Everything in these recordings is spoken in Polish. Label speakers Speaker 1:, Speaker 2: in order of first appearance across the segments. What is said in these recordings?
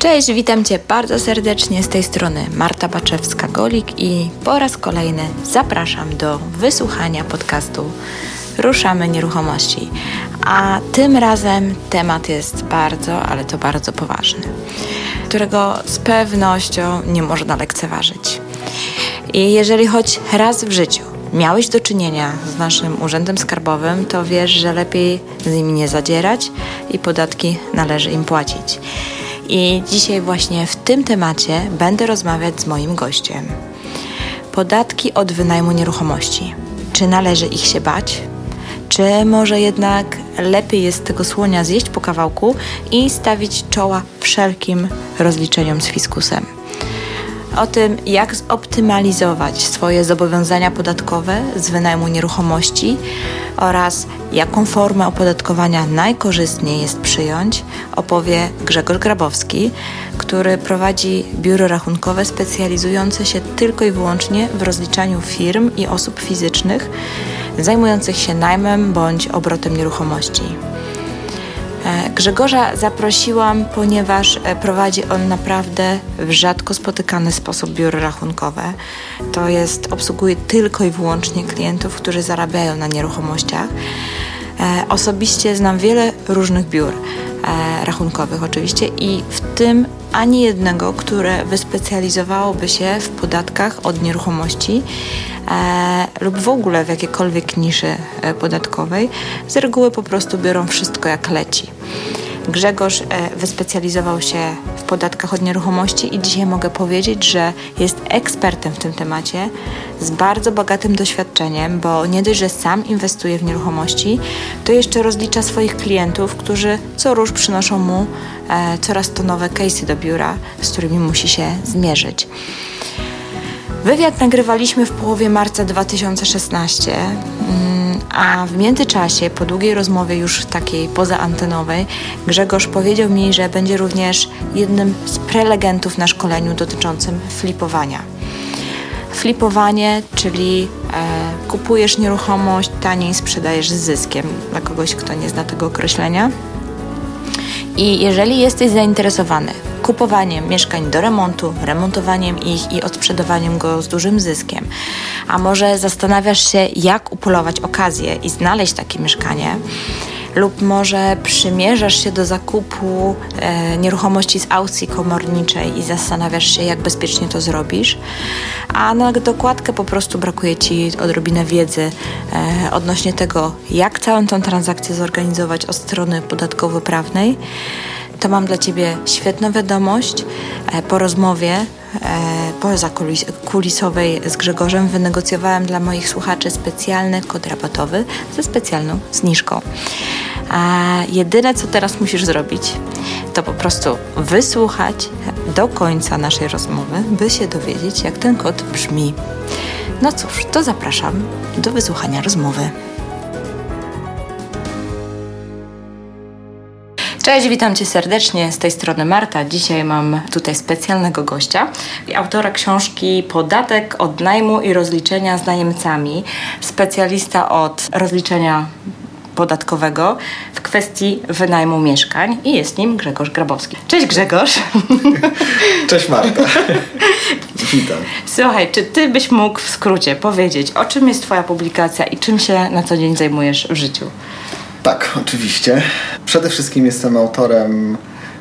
Speaker 1: Cześć, witam Cię bardzo serdecznie z tej strony Marta Baczewska-Golik i po raz kolejny zapraszam do wysłuchania podcastu Ruszamy Nieruchomości. A tym razem temat jest bardzo, ale to bardzo poważny, którego z pewnością nie można lekceważyć. I jeżeli choć raz w życiu miałeś do czynienia z naszym urzędem skarbowym, to wiesz, że lepiej z nimi nie zadzierać i podatki należy im płacić. I dzisiaj właśnie w tym temacie będę rozmawiać z moim gościem. Podatki od wynajmu nieruchomości. Czy należy ich się bać? Czy może jednak lepiej jest tego słonia zjeść po kawałku i stawić czoła wszelkim rozliczeniom z fiskusem? O tym, jak zoptymalizować swoje zobowiązania podatkowe z wynajmu nieruchomości oraz jaką formę opodatkowania najkorzystniej jest przyjąć, opowie Grzegorz Grabowski, który prowadzi biuro rachunkowe specjalizujące się tylko i wyłącznie w rozliczaniu firm i osób fizycznych zajmujących się najmem bądź obrotem nieruchomości. E, Grzegorza zaprosiłam, ponieważ e, prowadzi on naprawdę w rzadko spotykany sposób biuro rachunkowe. To jest, obsługuje tylko i wyłącznie klientów, którzy zarabiają na nieruchomościach. E, osobiście znam wiele różnych biur rachunkowych oczywiście i w tym ani jednego, które wyspecjalizowałoby się w podatkach od nieruchomości e, lub w ogóle w jakiejkolwiek niszy e, podatkowej. Z reguły po prostu biorą wszystko jak leci. Grzegorz e, wyspecjalizował się podatkach od nieruchomości i dzisiaj mogę powiedzieć, że jest ekspertem w tym temacie z bardzo bogatym doświadczeniem, bo nie dość, że sam inwestuje w nieruchomości, to jeszcze rozlicza swoich klientów, którzy co róż przynoszą mu e, coraz to nowe case'y do biura, z którymi musi się zmierzyć. Wywiad nagrywaliśmy w połowie marca 2016, mm, a w międzyczasie, po długiej rozmowie już takiej pozaantenowej, Grzegorz powiedział mi, że będzie również jednym z prelegentów na szkoleniu dotyczącym flipowania. Flipowanie, czyli e, kupujesz nieruchomość, taniej sprzedajesz z zyskiem, dla kogoś, kto nie zna tego określenia. I jeżeli jesteś zainteresowany kupowaniem mieszkań do remontu, remontowaniem ich i odsprzedawaniem go z dużym zyskiem, a może zastanawiasz się, jak upolować okazję i znaleźć takie mieszkanie, lub może przymierzasz się do zakupu e, nieruchomości z aukcji komorniczej i zastanawiasz się, jak bezpiecznie to zrobisz, a na dokładkę po prostu brakuje Ci odrobinę wiedzy e, odnośnie tego, jak całą tą transakcję zorganizować od strony podatkowo-prawnej, to mam dla Ciebie świetną wiadomość. E, po rozmowie e, poza kulisowej z Grzegorzem wynegocjowałem dla moich słuchaczy specjalny kod rabatowy ze specjalną zniżką. A jedyne, co teraz musisz zrobić, to po prostu wysłuchać do końca naszej rozmowy, by się dowiedzieć, jak ten kod brzmi. No cóż, to zapraszam do wysłuchania rozmowy. Cześć, witam Cię serdecznie. Z tej strony Marta. Dzisiaj mam tutaj specjalnego gościa, autora książki Podatek od najmu i rozliczenia z najemcami, specjalista od rozliczenia podatkowego w kwestii wynajmu mieszkań i jest nim Grzegorz Grabowski. Cześć Grzegorz.
Speaker 2: Cześć Marta. Witam.
Speaker 1: Słuchaj, czy ty byś mógł w skrócie powiedzieć, o czym jest twoja publikacja i czym się na co dzień zajmujesz w życiu?
Speaker 2: Tak, oczywiście. Przede wszystkim jestem autorem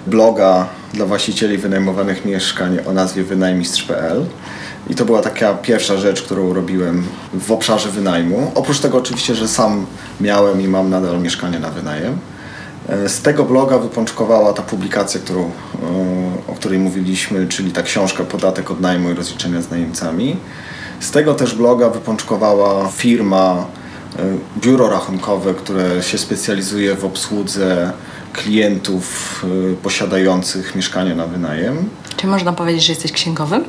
Speaker 2: bloga dla właścicieli wynajmowanych mieszkań o nazwie wynajmistrz.pl. I to była taka pierwsza rzecz, którą robiłem w obszarze wynajmu. Oprócz tego oczywiście, że sam miałem i mam nadal mieszkanie na wynajem. Z tego bloga wypączkowała ta publikacja, którą, e, o której mówiliśmy, czyli ta książka Podatek od najmu i rozliczenia z najemcami. Z tego też bloga wypączkowała firma E, biuro rachunkowe, które się specjalizuje w obsłudze klientów e, posiadających mieszkanie na wynajem.
Speaker 1: Czy można powiedzieć, że jesteś księgowym?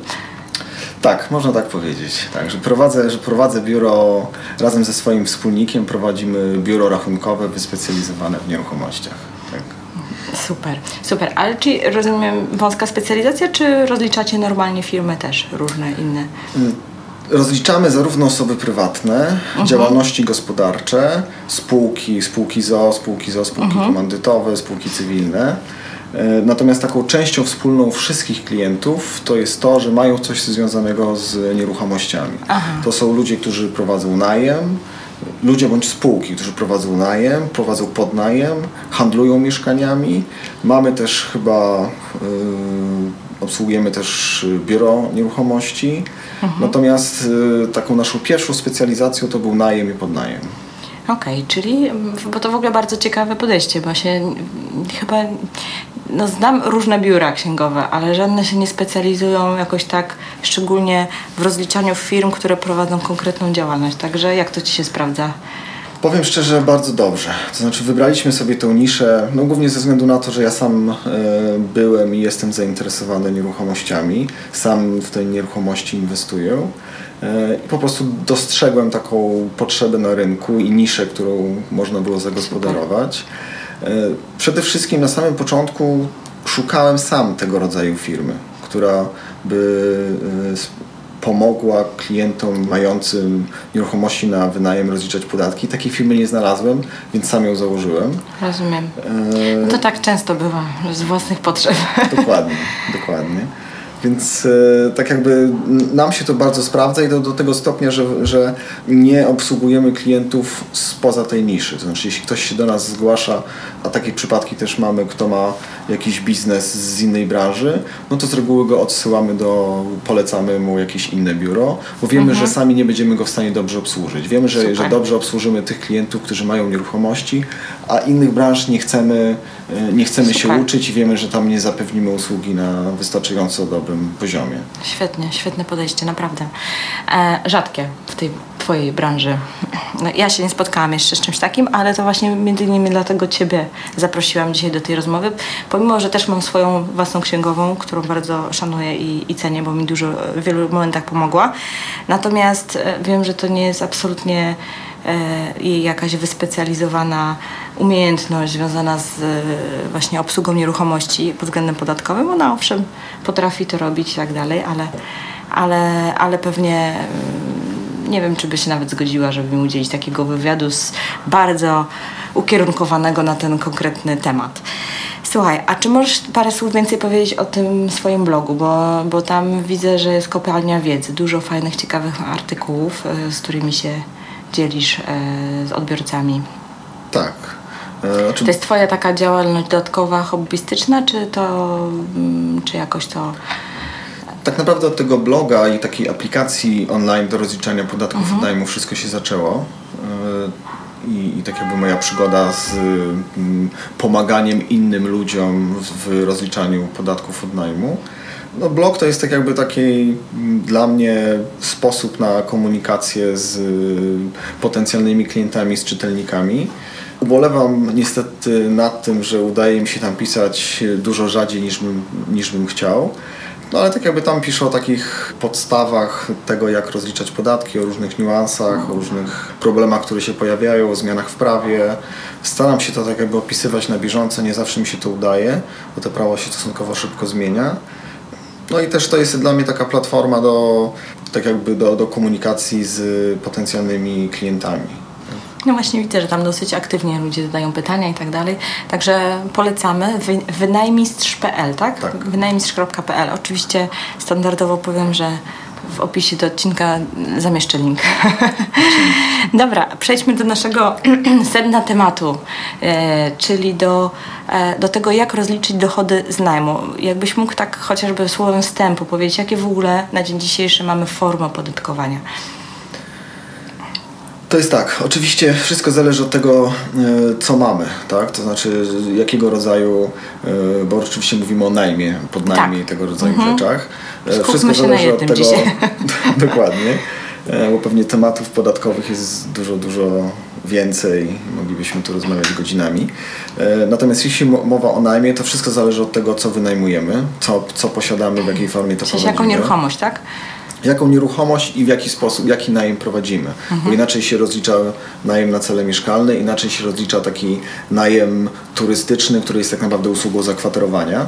Speaker 2: Tak, można tak powiedzieć. Tak, że, prowadzę, że prowadzę biuro razem ze swoim wspólnikiem, prowadzimy biuro rachunkowe wyspecjalizowane w nieruchomościach. Tak.
Speaker 1: Super, super. Ale czy rozumiem wąska specjalizacja, czy rozliczacie normalnie firmy też różne inne?
Speaker 2: Mm, Rozliczamy zarówno osoby prywatne, działalności gospodarcze, spółki, spółki ZO, spółki ZO, spółki komandytowe, spółki cywilne. E, Natomiast taką częścią wspólną wszystkich klientów to jest to, że mają coś związanego z nieruchomościami. To są ludzie, którzy prowadzą najem, ludzie bądź spółki, którzy prowadzą najem, prowadzą podnajem, handlują mieszkaniami. Mamy też chyba, y, obsługujemy też y, biuro nieruchomości. Natomiast y, taką naszą pierwszą specjalizacją to był najem i podnajem.
Speaker 1: Okej, czyli, mm, bo to w ogóle bardzo ciekawe podejście, bo się mm, chyba, no znam różne biura księgowe, ale żadne się nie specjalizują jakoś tak, szczególnie w rozliczaniu firm, które prowadzą konkretną działalność. Także jak to Ci się sprawdza?
Speaker 2: Powiem szczerze, bardzo dobrze. To znaczy, wybraliśmy sobie tę niszę, no głównie ze względu na to, że ja sam e, byłem i jestem zainteresowany nieruchomościami. Sam w tej nieruchomości inwestuję. E, I po prostu dostrzegłem taką potrzebę na rynku i niszę, którą można było zagospodarować. E, Przede wszystkim na samym początku szukałem sam tego rodzaju firmy, która by pomogła klientom mającym nieruchomości na wynajem rozliczać podatki. Takiej firmy nie znalazłem, więc sam ją założyłem.
Speaker 1: Rozumiem. No to tak często bywa, z własnych potrzeb.
Speaker 2: Dokładnie, dokładnie. Więc e, tak jakby nam się to bardzo sprawdza i do, do tego stopnia, że, że nie obsługujemy klientów spoza tej niszy. To znaczy, jeśli ktoś się do nas zgłasza, a takie przypadki też mamy, kto ma jakiś biznes z innej branży, no to z reguły go odsyłamy do, polecamy mu jakieś inne biuro, bo wiemy, że sami nie będziemy go w stanie dobrze obsłużyć. Wiemy, że,
Speaker 1: Super.
Speaker 2: że dobrze obsłużymy tych klientów, którzy mają nieruchomości, a innych branż nie chcemy, nie chcemy się
Speaker 1: Super.
Speaker 2: uczyć i wiemy, że tam nie zapewnimy usługi na wystarczająco dobrym poziomie.
Speaker 1: Świetnie, świetne podejście, naprawdę. E, rzadkie w tej Twojej branży. No, ja się nie spotkałam jeszcze z czymś takim, ale to właśnie między innymi dlatego Ciebie zaprosiłam dzisiaj do tej rozmowy, pomimo, że też mam swoją własną księgową, którą bardzo szanuję i, i cenię, bo mi dużo w wielu momentach pomogła. Natomiast e, wiem, że to nie jest absolutnie e, jej jakaś wyspecjalizowana umiejętność związana z e, właśnie obsługą nieruchomości pod względem podatkowym. Ona owszem potrafi to robić i tak dalej, ale, ale, ale pewnie mm, nie wiem, czy by się nawet zgodziła, żeby mi udzielić takiego wywiadu z bardzo ukierunkowanego na ten konkretny temat. Słuchaj, a czy możesz parę słów więcej powiedzieć o tym swoim blogu, bo, bo tam widzę, że jest kopalnia wiedzy, dużo fajnych, ciekawych artykułów, e, z którymi się dzielisz e, z odbiorcami.
Speaker 2: Tak. E, o czym-
Speaker 1: To jest twoja taka działalność dodatkowa, hobbystyczna, czy to, mm, czy jakoś to...
Speaker 2: Tak naprawdę od tego bloga i takiej aplikacji online do rozliczania podatków
Speaker 1: Mhm.
Speaker 2: od najmu wszystko się zaczęło. E, I, I tak jakby moja przygoda z mm, pomaganiem innym ludziom w, w rozliczaniu podatków od najmu. No blog to jest tak jakby taki mm, dla mnie sposób na komunikację z y, potencjalnymi klientami, z czytelnikami. Ubolewam niestety nad tym, że udaje mi się tam pisać dużo rzadziej niż bym, niż bym chciał. No ale tak jakby tam piszę o takich podstawach tego, jak rozliczać podatki, o różnych niuansach, o różnych problemach, które się pojawiają, o zmianach w prawie. Staram się to tak jakby opisywać na bieżąco, nie zawsze mi się to udaje, bo to prawo się stosunkowo szybko zmienia. No i też to jest dla mnie taka platforma do, tak jakby do, do komunikacji z potencjalnymi klientami.
Speaker 1: No właśnie widzę, że tam dosyć aktywnie ludzie zadają pytania i tak dalej. Także polecamy wy, wynajmistrz.pl, tak?
Speaker 2: Tak.
Speaker 1: Wynajmistrz.pl. Oczywiście standardowo powiem, że w opisie do odcinka zamieszczę link. Dobra, przejdźmy do naszego sedna tematu, e, czyli do, e, do tego, jak rozliczyć dochody z najmu. Jakbyś mógł tak chociażby słowem wstępu powiedzieć, jakie w ogóle na dzień dzisiejszy mamy formy opodatkowania.
Speaker 2: To jest tak, oczywiście wszystko zależy od tego, e, co mamy, tak? To znaczy jakiego rodzaju, e, bo oczywiście mówimy o najmie, podnajmie
Speaker 1: Tak.
Speaker 2: i tego rodzaju rzeczach. E,
Speaker 1: Skupmy się na jednym dzisiaj.
Speaker 2: dokładnie, e, bo pewnie tematów podatkowych jest dużo, dużo więcej, moglibyśmy tu rozmawiać godzinami. E, Natomiast jeśli mo- mowa o najmie, to wszystko zależy od tego, co wynajmujemy, co, co posiadamy, w jakiej formie to prowadzimy
Speaker 1: jaką nieruchomość, tak?
Speaker 2: jaką nieruchomość i w jaki sposób, jaki najem prowadzimy. Bo inaczej się rozlicza najem na cele mieszkalne, inaczej się rozlicza taki najem turystyczny, który jest tak naprawdę usługą zakwaterowania.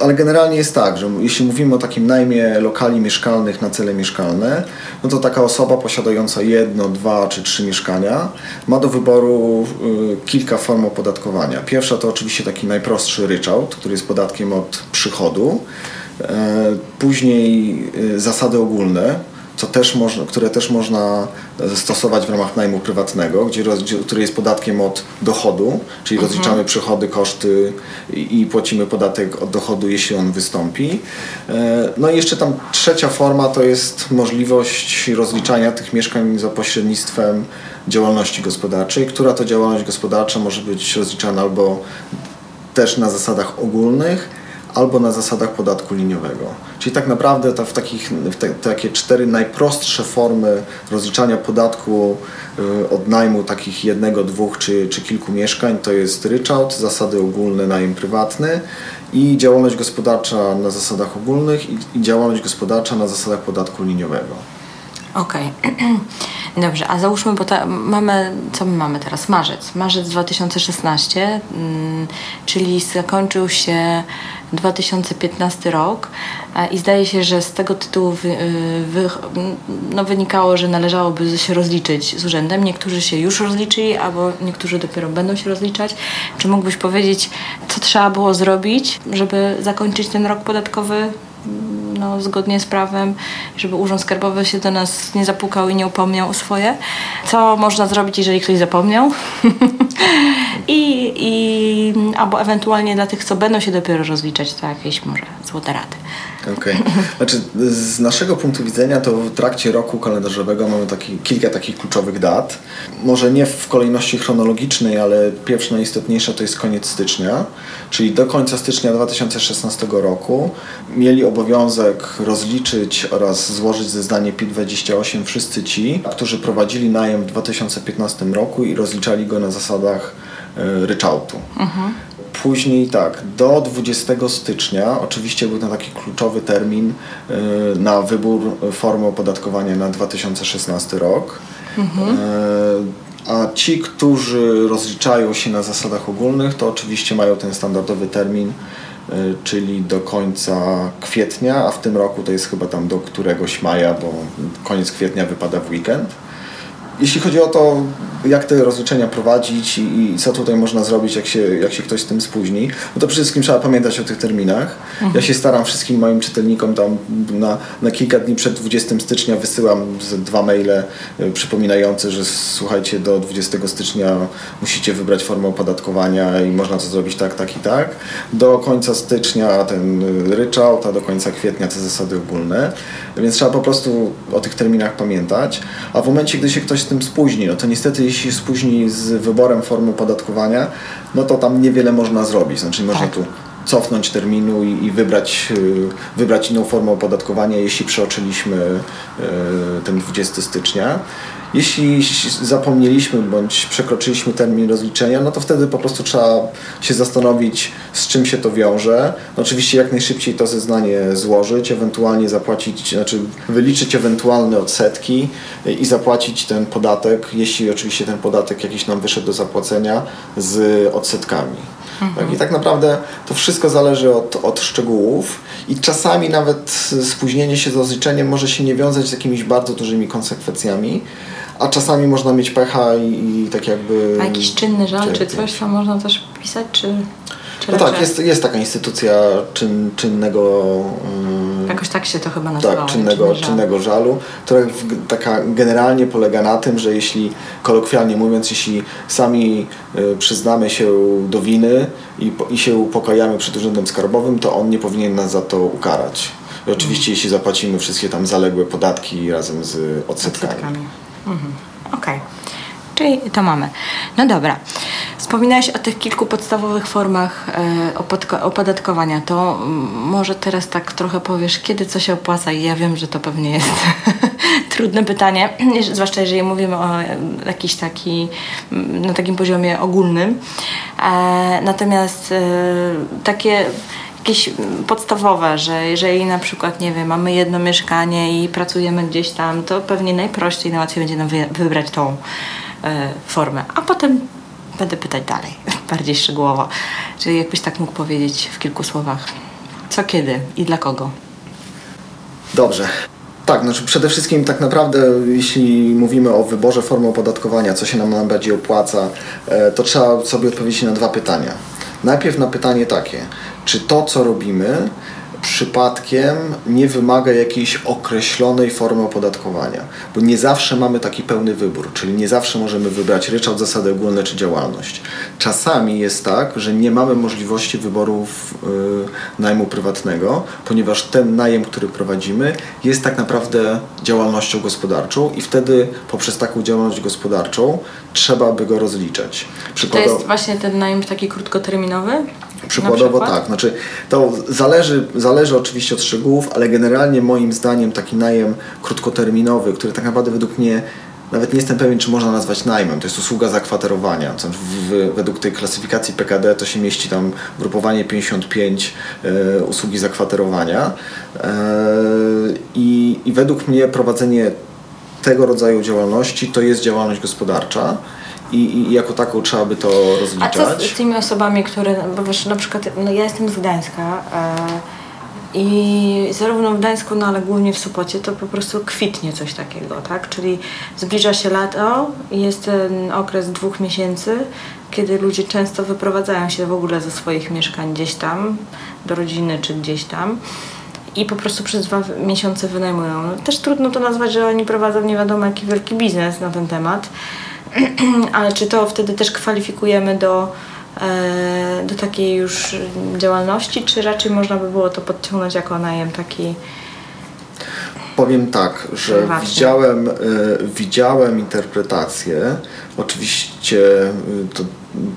Speaker 2: Ale generalnie jest tak, że jeśli mówimy o takim najmie lokali mieszkalnych na cele mieszkalne, no to taka osoba posiadająca jedno, dwa czy trzy mieszkania ma do wyboru y, kilka form opodatkowania. Pierwsza to oczywiście taki najprostszy ryczałt, który jest podatkiem od przychodu. E, później y, zasady ogólne, co też można, które też można stosować w ramach najmu prywatnego, gdzie, który jest podatkiem od dochodu, czyli mhm. rozliczamy przychody, koszty i, i, płacimy podatek od dochodu, jeśli on wystąpi. E, no i jeszcze tam trzecia forma to jest możliwość rozliczania tych mieszkań za pośrednictwem działalności gospodarczej, która to działalność gospodarcza może być rozliczana albo też na zasadach ogólnych, albo na zasadach podatku liniowego. Czyli tak naprawdę to w takich, w te, takie cztery najprostsze formy rozliczania podatku y, od najmu takich jednego, dwóch czy, czy kilku mieszkań to jest ryczałt, zasady ogólne, najem prywatny i działalność gospodarcza na zasadach ogólnych i, i działalność gospodarcza na zasadach podatku liniowego.
Speaker 1: Okej. Okay. Dobrze, a załóżmy, bo ta, mamy, co my mamy teraz? Marzec. Marzec 2016, mm, czyli zakończył się 2015 rok i zdaje się, że z tego tytułu wy, y, wy, no, wynikało, że należałoby się rozliczyć z urzędem. Niektórzy się już rozliczyli, albo niektórzy dopiero będą się rozliczać. Czy mógłbyś powiedzieć, co trzeba było zrobić, żeby zakończyć ten rok podatkowy no, zgodnie z prawem, żeby Urząd Skarbowy się do nas nie zapukał i nie upomniał o swoje. Co można zrobić, jeżeli ktoś zapomniał? I, I, albo ewentualnie dla tych, co będą się dopiero rozliczać, to jakieś może złote rady.
Speaker 2: Okej. Okay. Znaczy, z naszego punktu widzenia to w trakcie roku kalendarzowego mamy taki, kilka takich kluczowych dat. Może nie w kolejności chronologicznej, ale pierwsza najistotniejsza to jest koniec stycznia, czyli do końca stycznia 2016 roku mieli obowiązek rozliczyć oraz złożyć zeznanie PIT-28 wszyscy ci, którzy prowadzili najem w 2015 roku i rozliczali go na zasadach e, ryczałtu. Mhm. Później tak, do 20 stycznia oczywiście był ten taki kluczowy termin y, na wybór formy opodatkowania na 2016 rok. Mhm. A ci, którzy rozliczają się na zasadach ogólnych, to oczywiście mają ten standardowy termin, y, czyli do końca kwietnia, a w tym roku to jest chyba tam do któregoś maja, bo koniec kwietnia wypada w weekend. Jeśli chodzi o to, jak te rozliczenia prowadzić i, i, co tutaj można zrobić, jak się, jak się ktoś z tym spóźni, no to przede wszystkim trzeba pamiętać o tych terminach. Mhm. Ja się staram wszystkim moim czytelnikom tam na, na kilka dni przed 20 stycznia wysyłam dwa maile y, przypominające, że słuchajcie, do 20 stycznia musicie wybrać formę opodatkowania i można to zrobić tak, tak i tak. Do końca stycznia ten ryczałt, a do końca kwietnia te zasady ogólne. Więc trzeba po prostu o tych terminach pamiętać. A w momencie, gdy się ktoś z tym spóźni, no to niestety jeśli spóźni z wyborem formy opodatkowania, no to tam niewiele można zrobić. Znaczy można tak. tu cofnąć terminu i, i, wybrać, y, wybrać inną formę opodatkowania, jeśli przeoczyliśmy y, ten 20 stycznia. Jeśli zapomnieliśmy bądź przekroczyliśmy termin rozliczenia, no to wtedy po prostu trzeba się zastanowić, z czym się to wiąże. No oczywiście jak najszybciej to zeznanie złożyć, ewentualnie zapłacić, znaczy wyliczyć ewentualne odsetki i zapłacić ten podatek, jeśli oczywiście ten podatek jakiś nam wyszedł do zapłacenia z odsetkami. Mhm. Tak, I tak naprawdę to wszystko zależy od, od szczegółów i czasami nawet spóźnienie się z rozliczeniem może się nie wiązać z jakimiś bardzo dużymi konsekwencjami, a czasami można mieć pecha i, i tak jakby...
Speaker 1: A jakiś czynny żal czy coś tam można też pisać, czy...
Speaker 2: czy no tak, jest, jest taka instytucja czyn, czynnego...
Speaker 1: Um, Jakoś tak się to chyba nazywało.
Speaker 2: Tak, czynnego, czynny czynnego żalu, która taka generalnie polega na tym, że jeśli, kolokwialnie mówiąc, jeśli sami y, przyznamy się do winy i, i się upokajamy przed Urzędem Skarbowym, to on nie powinien nas za to ukarać. I oczywiście, mm. jeśli zapłacimy wszystkie tam zaległe podatki razem z odsetkami. odsetkami.
Speaker 1: Mhm. Okej. Okay. Czyli to mamy. No dobra. Wspominałeś o tych kilku podstawowych formach e, opodatkowania. To może teraz tak trochę powiesz, kiedy co się opłaca i ja wiem, że to pewnie jest trudne pytanie, zwłaszcza jeżeli mówimy o jakiś taki, na takim poziomie ogólnym. E, natomiast e, takie jakieś podstawowe, że jeżeli na przykład, nie wiem, mamy jedno mieszkanie i pracujemy gdzieś tam, to pewnie najprościej, najłatwiej będzie nam wybrać tą e, formę, a potem będę pytać dalej, bardziej szczegółowo. Czyli jakbyś tak mógł powiedzieć w kilku słowach. co kiedy i dla kogo?
Speaker 2: Dobrze. Tak, znaczy przede wszystkim tak naprawdę jeśli mówimy o wyborze formy opodatkowania, co się nam najbardziej opłaca, e, to trzeba sobie odpowiedzieć na dwa pytania. Najpierw na pytanie takie, czy to co robimy przypadkiem nie wymaga jakiejś określonej formy opodatkowania, bo nie zawsze mamy taki pełny wybór, czyli nie zawsze możemy wybrać ryczałt, zasady ogólne czy działalność. Czasami jest tak, że nie mamy możliwości wyboru yy, najmu prywatnego, ponieważ ten najem, który prowadzimy, jest tak naprawdę działalnością gospodarczą i wtedy poprzez taką działalność gospodarczą trzeba by go rozliczać.
Speaker 1: Przykładowo... To jest właśnie ten najem taki krótkoterminowy?
Speaker 2: Przykładowo tak. Znaczy, to zależy, zależy oczywiście od szczegółów, ale generalnie moim zdaniem taki najem krótkoterminowy, który tak naprawdę według mnie nawet nie jestem pewien, czy można nazwać najmem. To jest usługa zakwaterowania. W, w, według tej klasyfikacji PKD to się mieści tam grupowanie 55 e, usługi zakwaterowania. E, i, I według mnie prowadzenie tego rodzaju działalności to jest działalność gospodarcza i, i jako taką trzeba by to rozliczać.
Speaker 1: A co z, tymi osobami, które, bo wiesz, na przykład no ja jestem z Gdańska e, i zarówno w Gdańsku, no ale głównie w Sopocie to po prostu kwitnie coś takiego, tak? Czyli zbliża się lato i jest ten okres dwóch miesięcy, kiedy ludzie często wyprowadzają się w ogóle ze swoich mieszkań gdzieś tam, do rodziny czy gdzieś tam i po prostu przez dwa miesiące wynajmują. No, też trudno to nazwać, że oni prowadzą nie wiadomo jaki wielki biznes na ten temat. ale czy to wtedy też kwalifikujemy do, e, do takiej już działalności, czy raczej można by było to podciągnąć jako najem taki
Speaker 2: Powiem tak, że widziałem, y, widziałem interpretację. Oczywiście y, to,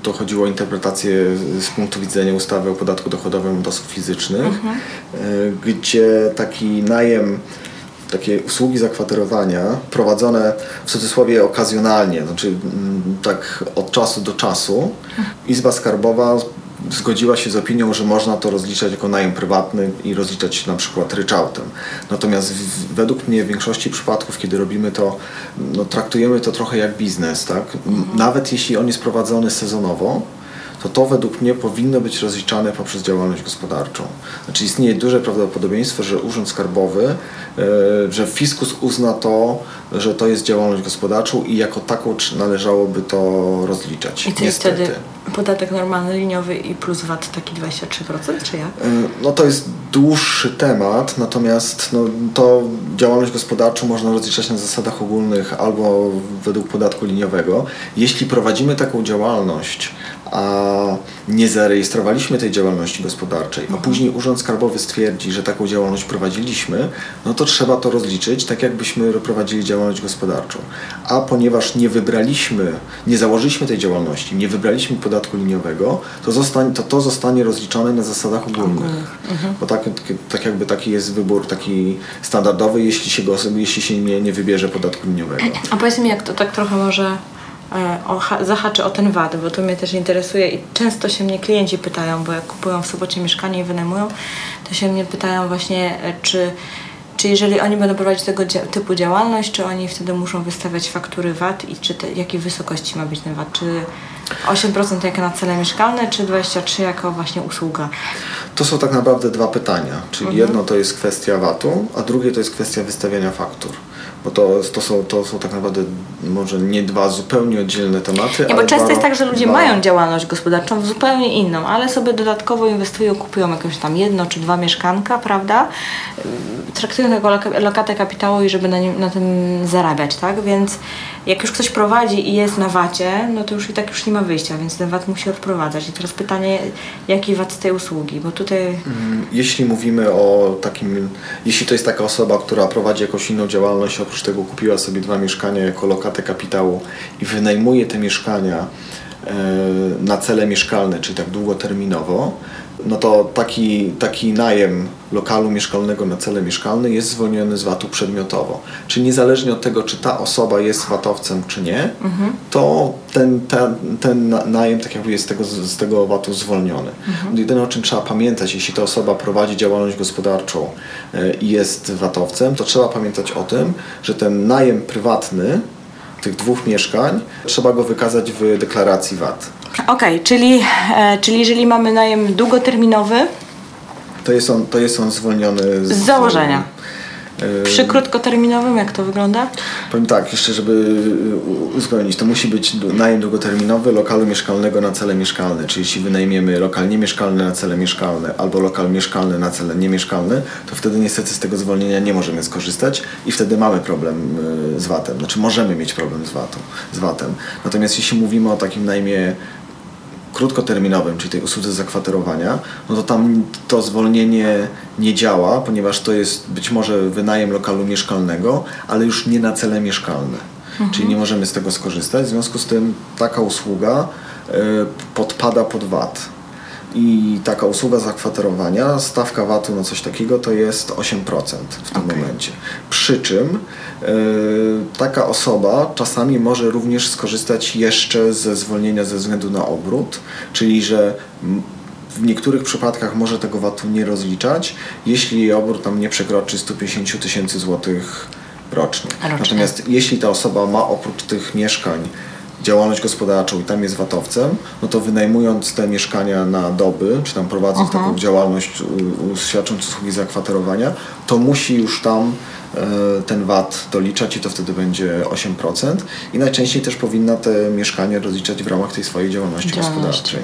Speaker 2: to chodziło o interpretację z punktu widzenia ustawy o podatku dochodowym od osób fizycznych, mhm. gdzie taki najem takie usługi zakwaterowania prowadzone w cudzysłowie okazjonalnie, znaczy mm, tak od czasu do czasu. Izba Skarbowa zgodziła się z opinią, że można to rozliczać jako najem prywatny i rozliczać na przykład ryczałtem. Natomiast w, według mnie w większości przypadków, kiedy robimy to, no, traktujemy to trochę jak biznes, tak? Nawet jeśli on jest prowadzony sezonowo, to to według mnie powinno być rozliczane poprzez działalność gospodarczą. Znaczy istnieje duże prawdopodobieństwo, że Urząd Skarbowy, e, że fiskus uzna to, że to jest działalność gospodarczą i jako taką należałoby to rozliczać.
Speaker 1: I co jest wtedy podatek normalny, liniowy i plus VAT taki 23%, czy jak? E,
Speaker 2: no to jest dłuższy temat, natomiast no, to działalność gospodarczą można rozliczać na zasadach ogólnych albo według podatku liniowego. Jeśli prowadzimy taką działalność, a nie zarejestrowaliśmy tej działalności gospodarczej, a później Urząd Skarbowy stwierdzi, że taką działalność prowadziliśmy, no to trzeba to rozliczyć tak, jakbyśmy prowadzili działalność gospodarczą. A ponieważ nie wybraliśmy, nie założyliśmy tej działalności, nie wybraliśmy podatku liniowego, to, zostanie, to, to zostanie rozliczone na zasadach ogólnych. Mhm. Bo tak, tak jakby taki jest wybór taki standardowy, jeśli się, go, jeśli się nie, nie wybierze podatku liniowego.
Speaker 1: A powiedz mi, jak to tak trochę może o, zahaczę o ten VAT, bo to mnie też interesuje i często się mnie klienci pytają, bo jak kupują w sobocie mieszkanie i wynajmują, to się mnie pytają właśnie, e, czy, czy jeżeli oni będą prowadzić tego typu działalność, czy oni wtedy muszą wystawiać faktury VAT i czy te, jakiej wysokości ma być ten VAT, czy 8% jako na cele mieszkalne, czy 23% jako właśnie usługa?
Speaker 2: To są tak naprawdę dwa pytania, czyli mhm. jedno to jest kwestia VAT-u, a drugie to jest kwestia wystawiania faktur bo to, to, są, to są tak naprawdę może nie dwa zupełnie oddzielne tematy.
Speaker 1: Nie, bo często dwa, jest tak, że ludzie dwa... mają działalność gospodarczą zupełnie inną, ale sobie dodatkowo inwestują, kupują jakieś tam jedno czy dwa mieszkanka, prawda? Traktują tego lokatę kapitału i żeby na, nim, na tym zarabiać, tak? Więc jak już ktoś prowadzi i jest na wacie, no to już i tak już nie ma wyjścia, więc ten VAT musi odprowadzać. I teraz pytanie, jaki VAT z tej usługi, bo tutaj... Mm,
Speaker 2: jeśli mówimy o takim, jeśli to jest taka osoba, która prowadzi jakąś inną działalność, oprócz tego kupiła sobie dwa mieszkania jako lokatę kapitału i wynajmuje te mieszkania e, na cele mieszkalne, czyli tak długoterminowo, no to taki, taki najem lokalu mieszkalnego na cele mieszkalne jest zwolniony z VAT-u przedmiotowo. Czyli niezależnie od tego, czy ta osoba jest VAT-owcem, czy nie, mhm. to ten, ten, ten najem tak jakby jest z tego, z tego VAT-u zwolniony. Mhm. Jedyne o czym trzeba pamiętać, jeśli ta osoba prowadzi działalność gospodarczą e, i jest VAT-owcem, to trzeba pamiętać o tym, że ten najem prywatny tych dwóch mieszkań trzeba go wykazać w deklaracji VAT.
Speaker 1: Okej, okay, czyli, e, czyli jeżeli mamy najem długoterminowy,
Speaker 2: to jest on, to jest on zwolniony
Speaker 1: z, z założenia. Przy krótkoterminowym jak to wygląda?
Speaker 2: Powiem tak, jeszcze żeby uzupełnić, to musi być najem długoterminowy lokalu mieszkalnego na cele mieszkalne, czyli jeśli wynajmiemy lokal niemieszkalny na cele mieszkalne albo lokal mieszkalny na cele niemieszkalne, to wtedy niestety z tego zwolnienia nie możemy skorzystać i wtedy mamy problem y, z VAT-em, znaczy możemy mieć problem z VAT-em. Z VAT-em. Natomiast jeśli mówimy o takim najmie krótkoterminowym, czyli tej usłudze zakwaterowania, no to tam to zwolnienie nie działa, ponieważ to jest być może wynajem lokalu mieszkalnego, ale już nie na cele mieszkalne. Mhm. Czyli nie możemy z tego skorzystać. W związku z tym taka usługa y, podpada pod VAT. I taka usługa zakwaterowania, stawka VAT-u na coś takiego to jest 8% w tym okay. momencie. Przy czym yy, taka osoba czasami może również skorzystać jeszcze ze zwolnienia ze względu na obrót, czyli że w niektórych przypadkach może tego VAT-u nie rozliczać, jeśli obrót tam nie przekroczy 150 tysięcy złotych rocznie. rocznie. Natomiast jeśli ta osoba ma oprócz tych mieszkań działalność gospodarczą i tam jest watowcem, no to wynajmując te mieszkania na doby, czy tam prowadząc Aha. taką działalność, świadcząc usługi zakwaterowania, to musi już tam ten VAT doliczać i to wtedy będzie 8%. I najczęściej też powinna te mieszkania rozliczać w ramach tej swojej działalności, działalności. gospodarczej.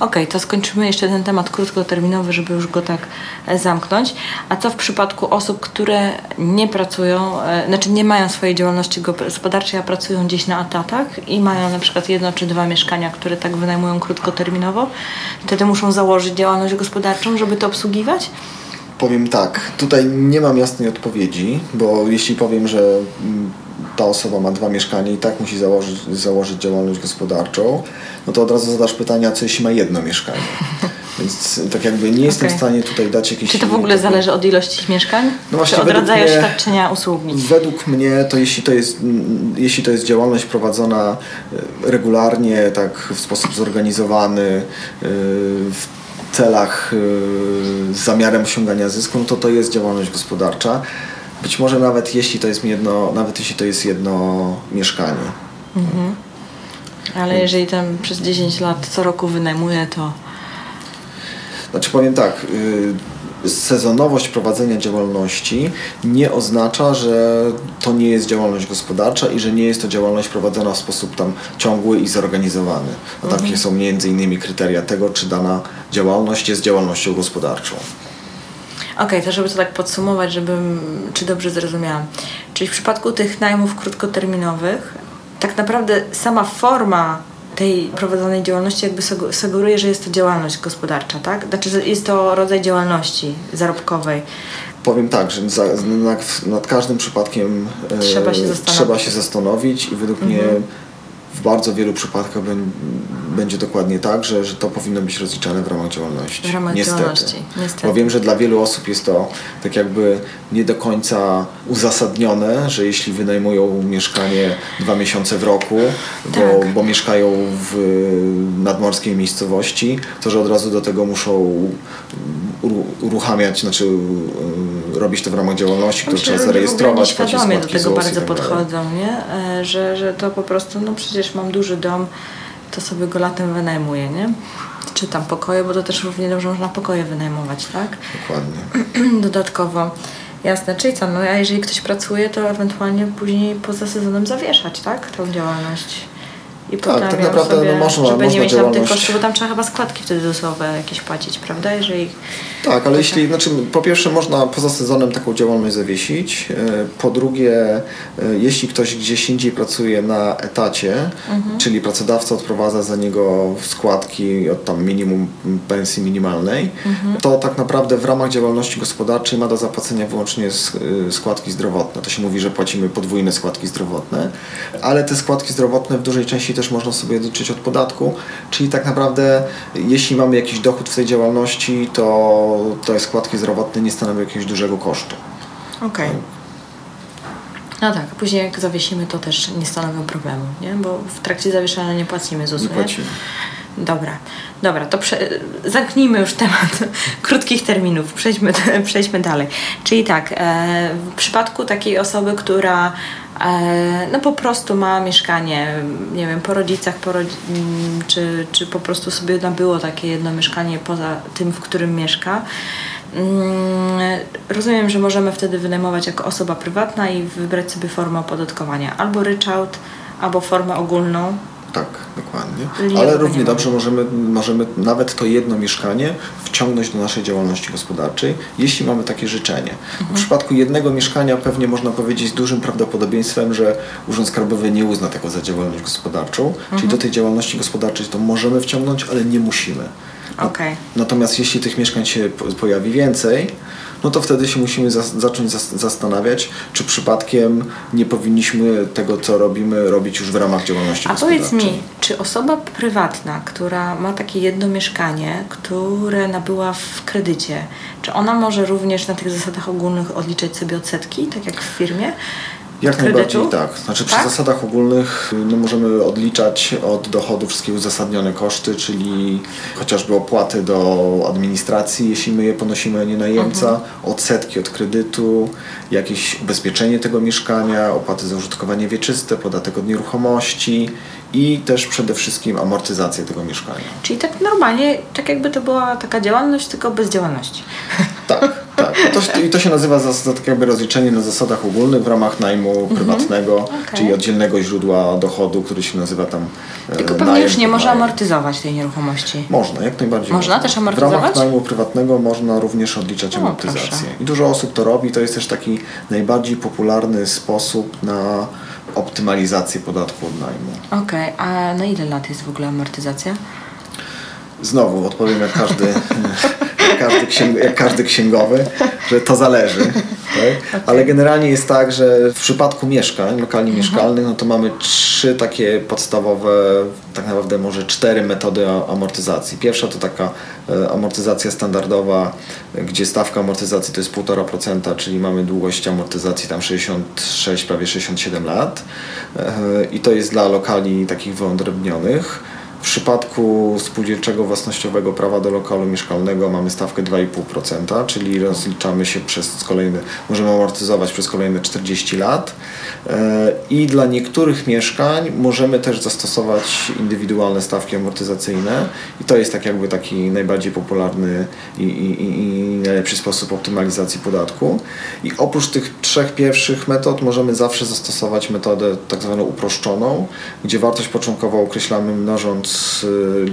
Speaker 1: Okej, okay, to skończymy jeszcze ten temat krótkoterminowy, żeby już go tak e, zamknąć. A co w przypadku osób, które nie pracują, e, znaczy nie mają swojej działalności gospodarczej, a pracują gdzieś na etatach i mają na przykład jedno czy dwa mieszkania, które tak wynajmują krótkoterminowo, wtedy muszą założyć działalność gospodarczą, żeby to obsługiwać?
Speaker 2: Powiem tak, tutaj nie mam jasnej odpowiedzi, bo jeśli powiem, że mm, ta osoba ma dwa mieszkania i tak musi założyć, założyć działalność gospodarczą, no to od razu zadasz pytanie, co jeśli ma jedno mieszkanie? Więc tak jakby nie jestem okay. w stanie tutaj dać jakiejś...
Speaker 1: Czy to w ogóle zależy od ilości mieszkań? No właśnie, Czy od rodzaju mnie, świadczenia usługi?
Speaker 2: Według mnie to jeśli to, jest, mm, jeśli to jest działalność prowadzona e, regularnie, tak w sposób zorganizowany, e, w celach y, z zamiarem osiągania zysku, no to to jest działalność gospodarcza. Być może nawet jeśli to jest jedno, nawet jeśli to jest jedno mieszkanie. Mhm.
Speaker 1: Ale jeżeli tam przez 10 lat co roku wynajmuje, to.
Speaker 2: Znaczy powiem tak. Sezonowość prowadzenia działalności nie oznacza, że to nie jest działalność gospodarcza i że nie jest to działalność prowadzona w sposób tam ciągły i zorganizowany. A mhm. takie są między innymi kryteria tego, czy dana działalność jest działalnością gospodarczą.
Speaker 1: Okej, okay, to żeby to tak podsumować, żebym, czy dobrze zrozumiałam. Czyli w przypadku tych najmów krótkoterminowych, tak naprawdę sama forma tej prowadzonej działalności jakby sugeruje, że jest to działalność gospodarcza, tak? Znaczy, jest to rodzaj działalności zarobkowej.
Speaker 2: Powiem tak, że za, nad, nad, każdym przypadkiem
Speaker 1: trzeba się zastanowić,
Speaker 2: trzeba się zastanowić i według mhm. mnie w bardzo wielu przypadkach będzie dokładnie tak, że, że to powinno być rozliczane w ramach działalności.
Speaker 1: W ramach niestety. działalności, niestety.
Speaker 2: Bo wiem, że dla wielu osób jest to tak jakby nie do końca uzasadnione, że jeśli wynajmują mieszkanie dwa miesiące w roku, bo, tak. bo mieszkają w nadmorskiej miejscowości, to że od razu do tego muszą uruchamiać, znaczy robić to w ramach działalności, którą trzeba zarejestrować.
Speaker 1: Świadomie do tego bardzo tak podchodzą, nie? E, że, że to po prostu, no przecież mam duży dom, to sobie go latem wynajmuję, nie? Czy tam pokoje, bo to też równie dobrze można pokoje wynajmować, tak?
Speaker 2: Dokładnie.
Speaker 1: Dodatkowo. Jasne, czyli co, no a jeżeli ktoś pracuje, to ewentualnie później poza sezonem zawieszać, tak? Tą działalność.
Speaker 2: I tak, tak naprawdę
Speaker 1: sobie,
Speaker 2: no można,
Speaker 1: żeby
Speaker 2: można
Speaker 1: nie mieć tam tych kosztów, bo tam trzeba chyba składki wtedy dosowe jakieś płacić, prawda? Jeżeli...
Speaker 2: Tak, ale jeśli, znaczy po pierwsze można poza sezonem taką działalność zawiesić, e, po drugie e, jeśli ktoś gdzieś indziej pracuje na etacie, mhm. czyli pracodawca odprowadza za niego składki od tam minimum pensji minimalnej, mhm. to tak naprawdę w ramach działalności gospodarczej ma do zapłacenia wyłącznie e, składki zdrowotne. To się mówi, że płacimy podwójne składki zdrowotne, ale te składki zdrowotne w dużej części też można sobie odliczyć od podatku, czyli tak naprawdę jeśli mamy jakiś dochód w tej działalności, to te składki zdrowotne nie stanowią jakiegoś dużego kosztu.
Speaker 1: Okej. Okay. No tak, później jak zawiesimy, to też nie stanowią problemu, nie? Bo w trakcie zawieszania nie płacimy ZUS-u,
Speaker 2: nie? Płacimy.
Speaker 1: Dobra, dobra, to prze... zamknijmy już temat krótkich terminów, przejdźmy, przejdźmy dalej. Czyli tak, e, w przypadku takiej osoby, która no po prostu ma mieszkanie, nie wiem, po rodzicach, po rodzi czy, czy po prostu sobie nabyło takie jedno mieszkanie poza tym, w którym mieszka. Mm, rozumiem, że możemy wtedy wynajmować jako osoba prywatna i wybrać sobie formę opodatkowania. Albo ryczałt, albo formę ogólną.
Speaker 2: Tak, dokładnie. Ale równie dobrze możemy, możemy nawet to jedno mieszkanie wciągnąć do naszej działalności gospodarczej, jeśli mamy takie życzenie. W przypadku jednego mieszkania pewnie można powiedzieć z dużym prawdopodobieństwem, że Urząd Skarbowy nie uzna tego za działalność gospodarczą, czyli do tej działalności gospodarczej to możemy wciągnąć, ale nie musimy.
Speaker 1: Okej.
Speaker 2: Natomiast jeśli tych mieszkań się po- pojawi więcej, no to wtedy się musimy zas- zacząć zas- zastanawiać, czy przypadkiem nie powinniśmy tego, co robimy, robić już w ramach działalności
Speaker 1: A powiedz mi, czy osoba prywatna, która ma takie jedno mieszkanie, które nabyła w kredycie, czy ona może również na tych zasadach ogólnych odliczać sobie odsetki, tak jak w firmie?
Speaker 2: Jak najbardziej tak. Znaczy przy
Speaker 1: Tak?
Speaker 2: zasadach ogólnych no, możemy odliczać od dochodu wszystkie uzasadnione koszty, czyli chociażby opłaty do administracji, jeśli my je ponosimy, a nie najemca,
Speaker 1: Mhm.
Speaker 2: odsetki od kredytu, jakieś ubezpieczenie tego mieszkania, opłaty za użytkowanie wieczyste, podatek od nieruchomości i też przede wszystkim amortyzację tego mieszkania.
Speaker 1: Czyli tak normalnie, tak jakby to była taka działalność, tylko bez działalności.
Speaker 2: Tak, tak. To, I to się nazywa za, tak jakby rozliczenie na zasadach ogólnych w ramach najmu prywatnego,
Speaker 1: Mhm. Okej.
Speaker 2: czyli oddzielnego źródła dochodu, który się nazywa tam e,
Speaker 1: Tylko pewnie
Speaker 2: najem
Speaker 1: już nie
Speaker 2: najem.
Speaker 1: amortyzować tej nieruchomości.
Speaker 2: Można, jak najbardziej.
Speaker 1: Można też amortyzować?
Speaker 2: W ramach najmu prywatnego można również odliczać
Speaker 1: O,
Speaker 2: amortyzację.
Speaker 1: proszę.
Speaker 2: I dużo osób to robi. To jest też taki najbardziej popularny sposób na optymalizację podatku od najmu.
Speaker 1: Okej, a na ile lat jest w ogóle amortyzacja?
Speaker 2: Znowu odpowiem jak każdy, jak każdy, księg, jak każdy księgowy, że to zależy. Tak? Ale generalnie jest tak, że w przypadku mieszkań, lokalnie mieszkalnych, no to mamy trzy takie podstawowe, tak naprawdę może cztery metody amortyzacji. Pierwsza to taka e, amortyzacja standardowa, gdzie stawka amortyzacji to jest 1,5%, czyli mamy długość amortyzacji tam 66, prawie 67 lat. E, I to jest dla lokali takich wyodrębnionych. W przypadku spółdzielczego własnościowego prawa do lokalu mieszkalnego mamy stawkę 2,5%, czyli rozliczamy się przez kolejne, możemy amortyzować przez kolejne 40 lat. E, I dla niektórych mieszkań możemy też zastosować indywidualne stawki amortyzacyjne i to jest tak jakby taki najbardziej popularny i, i, i- najlepszy sposób optymalizacji podatku. I oprócz tych trzech pierwszych metod możemy zawsze zastosować metodę tak zwaną uproszczoną, gdzie wartość początkową określamy mnożąc y,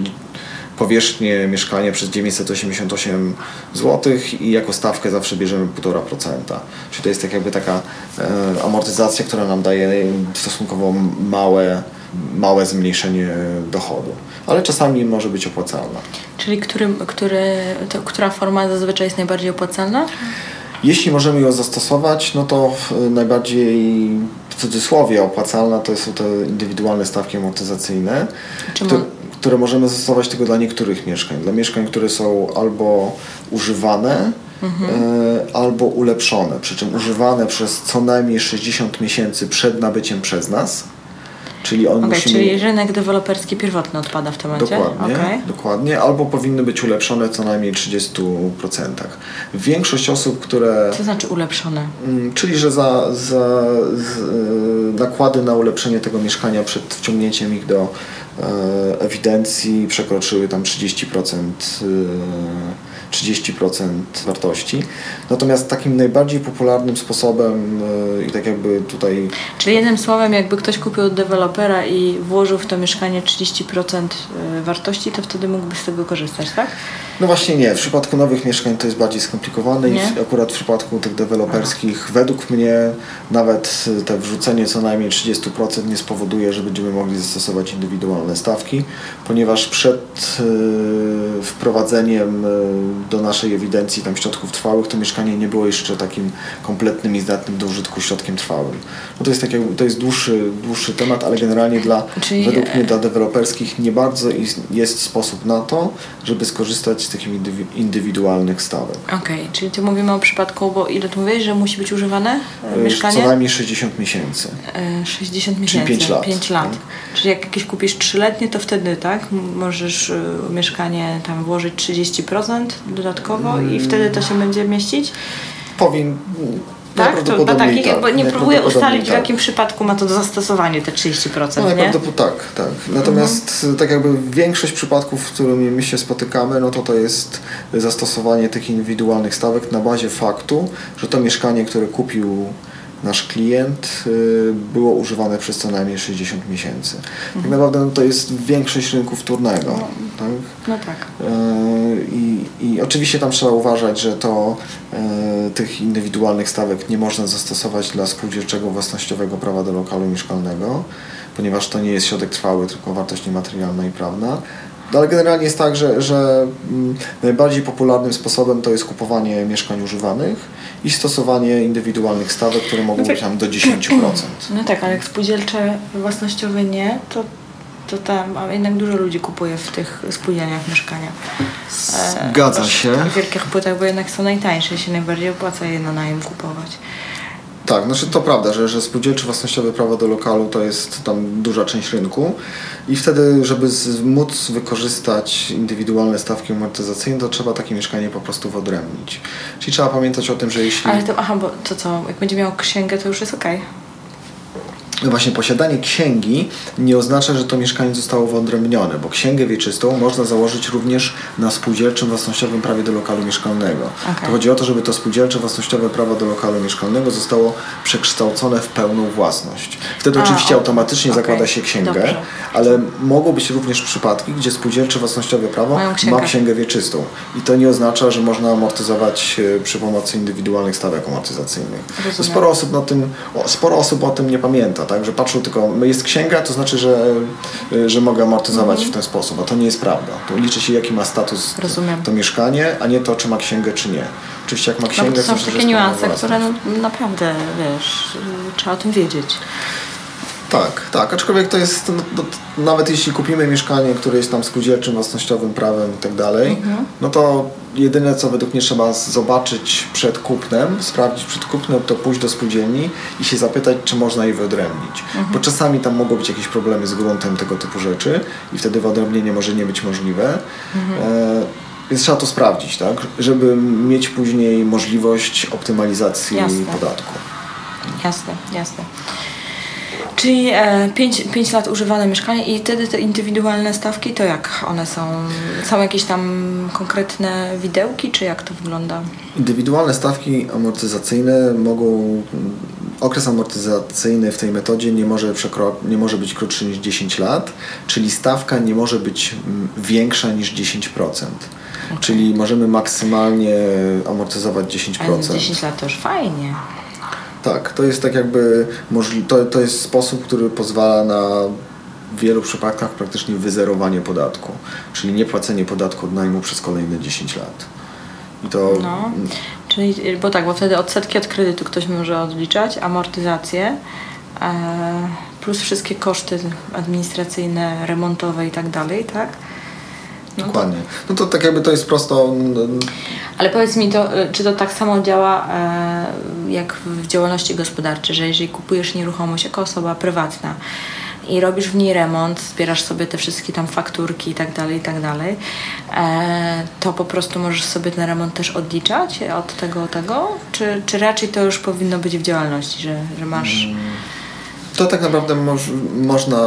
Speaker 2: powierzchnię mieszkania przez 988 zł i jako stawkę zawsze bierzemy 1,5%. Czyli to jest tak jakby taka e, amortyzacja, która nam daje stosunkowo małe, małe zmniejszenie dochodu. Ale czasami może być opłacalna.
Speaker 1: Czyli który, który, to, która forma zazwyczaj jest najbardziej opłacalna?
Speaker 2: Jeśli możemy ją zastosować, no to e, najbardziej w cudzysłowie opłacalna to są te indywidualne stawki amortyzacyjne, które, które możemy zastosować tylko dla niektórych mieszkań. Dla mieszkań, które są albo używane, e, albo ulepszone. Przy czym używane przez co najmniej 60 miesięcy przed nabyciem przez nas. Czyli on
Speaker 1: Okej,
Speaker 2: musi
Speaker 1: czyli
Speaker 2: mieć...
Speaker 1: rynek deweloperski pierwotny odpada w tym momencie?
Speaker 2: Dokładnie,
Speaker 1: Okej.
Speaker 2: dokładnie, albo powinny być ulepszone co najmniej 30%. Większość osób, które
Speaker 1: Co znaczy ulepszone?
Speaker 2: Mm, Czyli, że za, za z, y, nakłady na ulepszenie tego mieszkania przed wciągnięciem ich do e, ewidencji przekroczyły tam 30%, y, 30% wartości. Natomiast takim najbardziej popularnym sposobem y, i tak jakby tutaj
Speaker 1: Czyli jednym słowem, jakby ktoś kupił od dewelopera i włożył w to mieszkanie 30% y, wartości, to wtedy mógłby z tego korzystać, tak?
Speaker 2: No właśnie nie, w przypadku nowych mieszkań to jest bardziej skomplikowane i
Speaker 1: Nie?
Speaker 2: w, akurat w przypadku tych deweloperskich według mnie nawet y, te wrzucenie co najmniej 30% nie spowoduje, że będziemy mogli zastosować indywidualne stawki, ponieważ przed y, wprowadzeniem y, do naszej ewidencji tam środków trwałych to mieszkanie nie było jeszcze takim kompletnym i zdatnym do użytku środkiem trwałym. No to jest, tak to jest dłuższy, dłuższy temat, ale generalnie dla,
Speaker 1: Czyli-
Speaker 2: według mnie dla deweloperskich nie bardzo jest sposób na to, żeby skorzystać z tych indywi- indywidualnych stawek.
Speaker 1: Okej, czyli tu mówimy o przypadku, bo ile tu mówiłeś, że musi być używane y,
Speaker 2: Co
Speaker 1: mieszkanie?
Speaker 2: najmniej 60 miesięcy.
Speaker 1: Y, 60 miesięcy.
Speaker 2: pięć lat.
Speaker 1: 5 lat.
Speaker 2: Tak.
Speaker 1: Czyli jak jakieś kupisz 3-letnie, to wtedy, tak? Możesz mieszkanie tam włożyć 30% dodatkowo i wtedy to się będzie mieścić?
Speaker 2: Powin,
Speaker 1: Tak? To, takich,
Speaker 2: tak.
Speaker 1: Nie próbuję ustalić, tak. w jakim przypadku ma to zastosowanie te 30%. No,
Speaker 2: tak, tak. Natomiast mhm. tak jakby większość przypadków, w którymi my się spotykamy, no to to jest zastosowanie tych indywidualnych stawek na bazie faktu, że to mieszkanie, które kupił nasz klient y, było używane przez co najmniej 60 miesięcy. Tak mhm. Tak naprawdę no, to jest większość rynku wtórnego. No,
Speaker 1: tak? No tak.
Speaker 2: Y, I, I oczywiście tam trzeba uważać, że to y, tych indywidualnych stawek nie można zastosować dla spółdzielczego własnościowego prawa do lokalu mieszkalnego, ponieważ to nie jest środek trwały, tylko wartość niematerialna i prawna. No ale generalnie jest tak, że, że mm, najbardziej popularnym sposobem to jest kupowanie mieszkań używanych i stosowanie indywidualnych stawek, które mogą no być tam do 10%.
Speaker 1: No tak, ale jak spółdzielcze własnościowe nie, to, to tam jednak dużo ludzi kupuje w tych spółdzielniach mieszkania.
Speaker 2: Zgadza się.
Speaker 1: W wielkich płytach, bo jednak są najtańsze, się najbardziej opłaca je na najem kupować.
Speaker 2: Tak, znaczy to prawda, że, że spółdzielcze własnościowe prawo do lokalu to jest tam duża część rynku i wtedy, żeby z, móc wykorzystać indywidualne stawki amortyzacyjne, to trzeba takie mieszkanie po prostu wyodrębnić. Czyli trzeba pamiętać o tym, że jeśli...
Speaker 1: Ale to, aha, bo to co, jak będzie miał księgę, to już jest okej. Okay
Speaker 2: właśnie posiadanie księgi nie oznacza, że to mieszkanie zostało wyodrębnione, bo księgę wieczystą można założyć również na spółdzielczym własnościowym prawie do lokalu mieszkalnego. Okay. To chodzi o to, żeby to spółdzielcze własnościowe prawo do lokalu mieszkalnego zostało przekształcone w pełną własność. Wtedy A, oczywiście automatycznie okay. zakłada się księgę, Dobrze. ale mogą być również przypadki, gdzie spółdzielcze własnościowe prawo ma księgę wieczystą. I to nie oznacza, że można amortyzować e, przy pomocy indywidualnych stawek amortyzacyjnych. Sporo osób, na tym, sporo osób o tym nie pamięta tak? Że patrzą tylko, jest księga, to znaczy, że, że mogę amortyzować mhm. w ten sposób, a to nie jest prawda. To liczy się, jaki ma status
Speaker 1: Rozumiem.
Speaker 2: to mieszkanie, a nie to, czy ma księgę, czy nie. Oczywiście jak ma księgę,
Speaker 1: no, to są takie niuanse, które no, naprawdę, wiesz, trzeba o tym wiedzieć.
Speaker 2: Tak, tak, aczkolwiek to jest, no, no, nawet jeśli kupimy mieszkanie, które jest tam spółdzielczym, własnościowym prawem i tak dalej, mhm. no to jedyne co według mnie trzeba zobaczyć przed kupnem, sprawdzić przed kupnem, to pójść do spółdzielni i się zapytać, czy można je wyodrębnić. Mhm. Bo czasami tam mogą być jakieś problemy z gruntem, tego typu rzeczy i wtedy wyodrębnienie może nie być możliwe. Mhm. E, więc trzeba to sprawdzić, tak? Żeby mieć później możliwość optymalizacji jasne. podatku.
Speaker 1: Jasne, jasne. Czyli 5, e, 5 lat używane mieszkanie i wtedy te indywidualne stawki to jak one są? Są jakieś tam konkretne widełki, czy jak to wygląda?
Speaker 2: Indywidualne stawki amortyzacyjne mogą. Okres amortyzacyjny w tej metodzie nie może, przekro, nie może być krótszy niż 10 lat, czyli stawka nie może być większa niż 10%. Okay. Czyli możemy maksymalnie amortyzować 10%. Ale
Speaker 1: 10 lat to już fajnie.
Speaker 2: Tak, to jest tak jakby to, to jest sposób, który pozwala na w wielu przypadkach praktycznie wyzerowanie podatku, czyli nie płacenie podatku od najmu przez kolejne 10 lat.
Speaker 1: I to no, czyli, bo tak, bo wtedy odsetki od kredytu ktoś może odliczać, amortyzację, e, plus wszystkie koszty administracyjne, remontowe i tak dalej, tak?
Speaker 2: No Dokładnie. No to tak jakby to jest prosto.
Speaker 1: Ale powiedz mi, to, czy to tak samo działa e, jak w działalności gospodarczej, że jeżeli kupujesz nieruchomość jako osoba prywatna i robisz w niej remont, zbierasz sobie te wszystkie tam fakturki i tak dalej, i tak dalej, e, to po prostu możesz sobie ten remont też odliczać od tego, tego? Czy, czy raczej to już powinno być w działalności, że, że masz... Mm.
Speaker 2: To tak naprawdę moż, można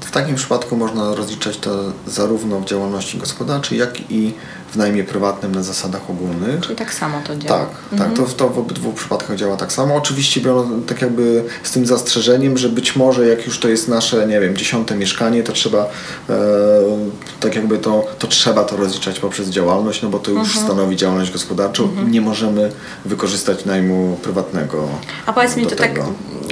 Speaker 2: w takim przypadku można rozliczać to zarówno w działalności gospodarczej, jak i w najmie prywatnym na zasadach ogólnych.
Speaker 1: Czyli tak samo to działa.
Speaker 2: Tak, tak mhm. tak to, to w obydwu przypadkach działa tak samo. Oczywiście tak jakby z tym zastrzeżeniem, że być może jak już to jest nasze, nie wiem, dziesiąte mieszkanie, to trzeba e, tak jakby to, to trzeba to rozliczać poprzez działalność, no bo to już mhm. stanowi działalność gospodarczą mhm. i nie możemy wykorzystać najmu prywatnego.
Speaker 1: A powiedz mi, to tak,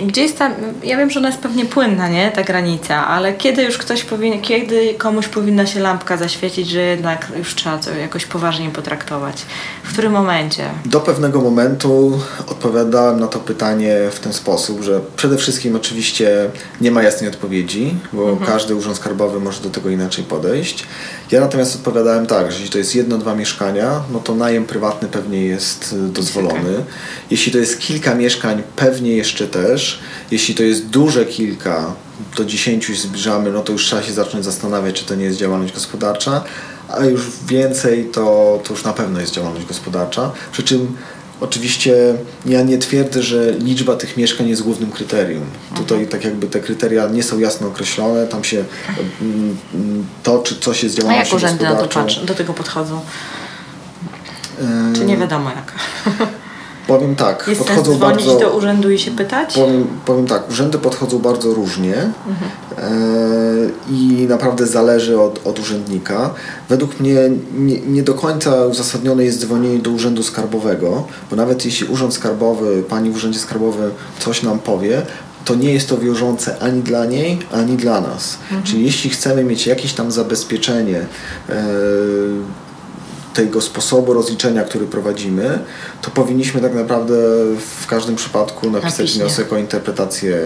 Speaker 1: gdzie jest ta, ja wiem, że ona jest pewnie płynna, nie, ta granica, ale kiedy już ktoś powinien, kiedy komuś powinna się lampka zaświecić, że jednak już trzeba to jakoś poważnie potraktować? W którym momencie?
Speaker 2: Do pewnego momentu odpowiadałem na to pytanie w ten sposób, że przede wszystkim oczywiście nie ma jasnej odpowiedzi, bo mhm. każdy urząd skarbowy może do tego inaczej podejść. Ja natomiast odpowiadałem tak, że jeśli to jest jedno, dwa mieszkania, no to najem prywatny pewnie jest dozwolony. Jeśli to jest kilka mieszkań, pewnie jeszcze też. Jeśli to jest duże kilka, do 10 się zbliżamy, no to już trzeba się zacząć zastanawiać, czy to nie jest działalność gospodarcza, a już więcej to, to już na pewno jest działalność gospodarcza. Przy czym Oczywiście ja nie twierdzę, że liczba tych mieszkań jest głównym kryterium. Mhm. Tutaj tak jakby te kryteria nie są jasno określone, tam się mm, to, czy coś jest działalnością
Speaker 1: A jak urzędy patrzą, do tego podchodzą? Czy nie wiadomo jak?
Speaker 2: Powiem tak,
Speaker 1: Jest podchodzą sens dzwonić bardzo, do urzędu i się pytać?
Speaker 2: Powiem, powiem tak, urzędy podchodzą bardzo różnie mhm. i naprawdę zależy od, od urzędnika. Według mnie nie, nie, do końca uzasadnione jest dzwonienie do urzędu skarbowego, bo nawet jeśli urząd skarbowy, pani w urzędzie skarbowym coś nam powie, to nie jest to wiążące ani dla niej, ani dla nas. Mhm. Czyli jeśli chcemy mieć jakieś tam zabezpieczenie, e, tego sposobu rozliczenia, który prowadzimy, to powinniśmy tak naprawdę w każdym przypadku napisać wniosek o interpretację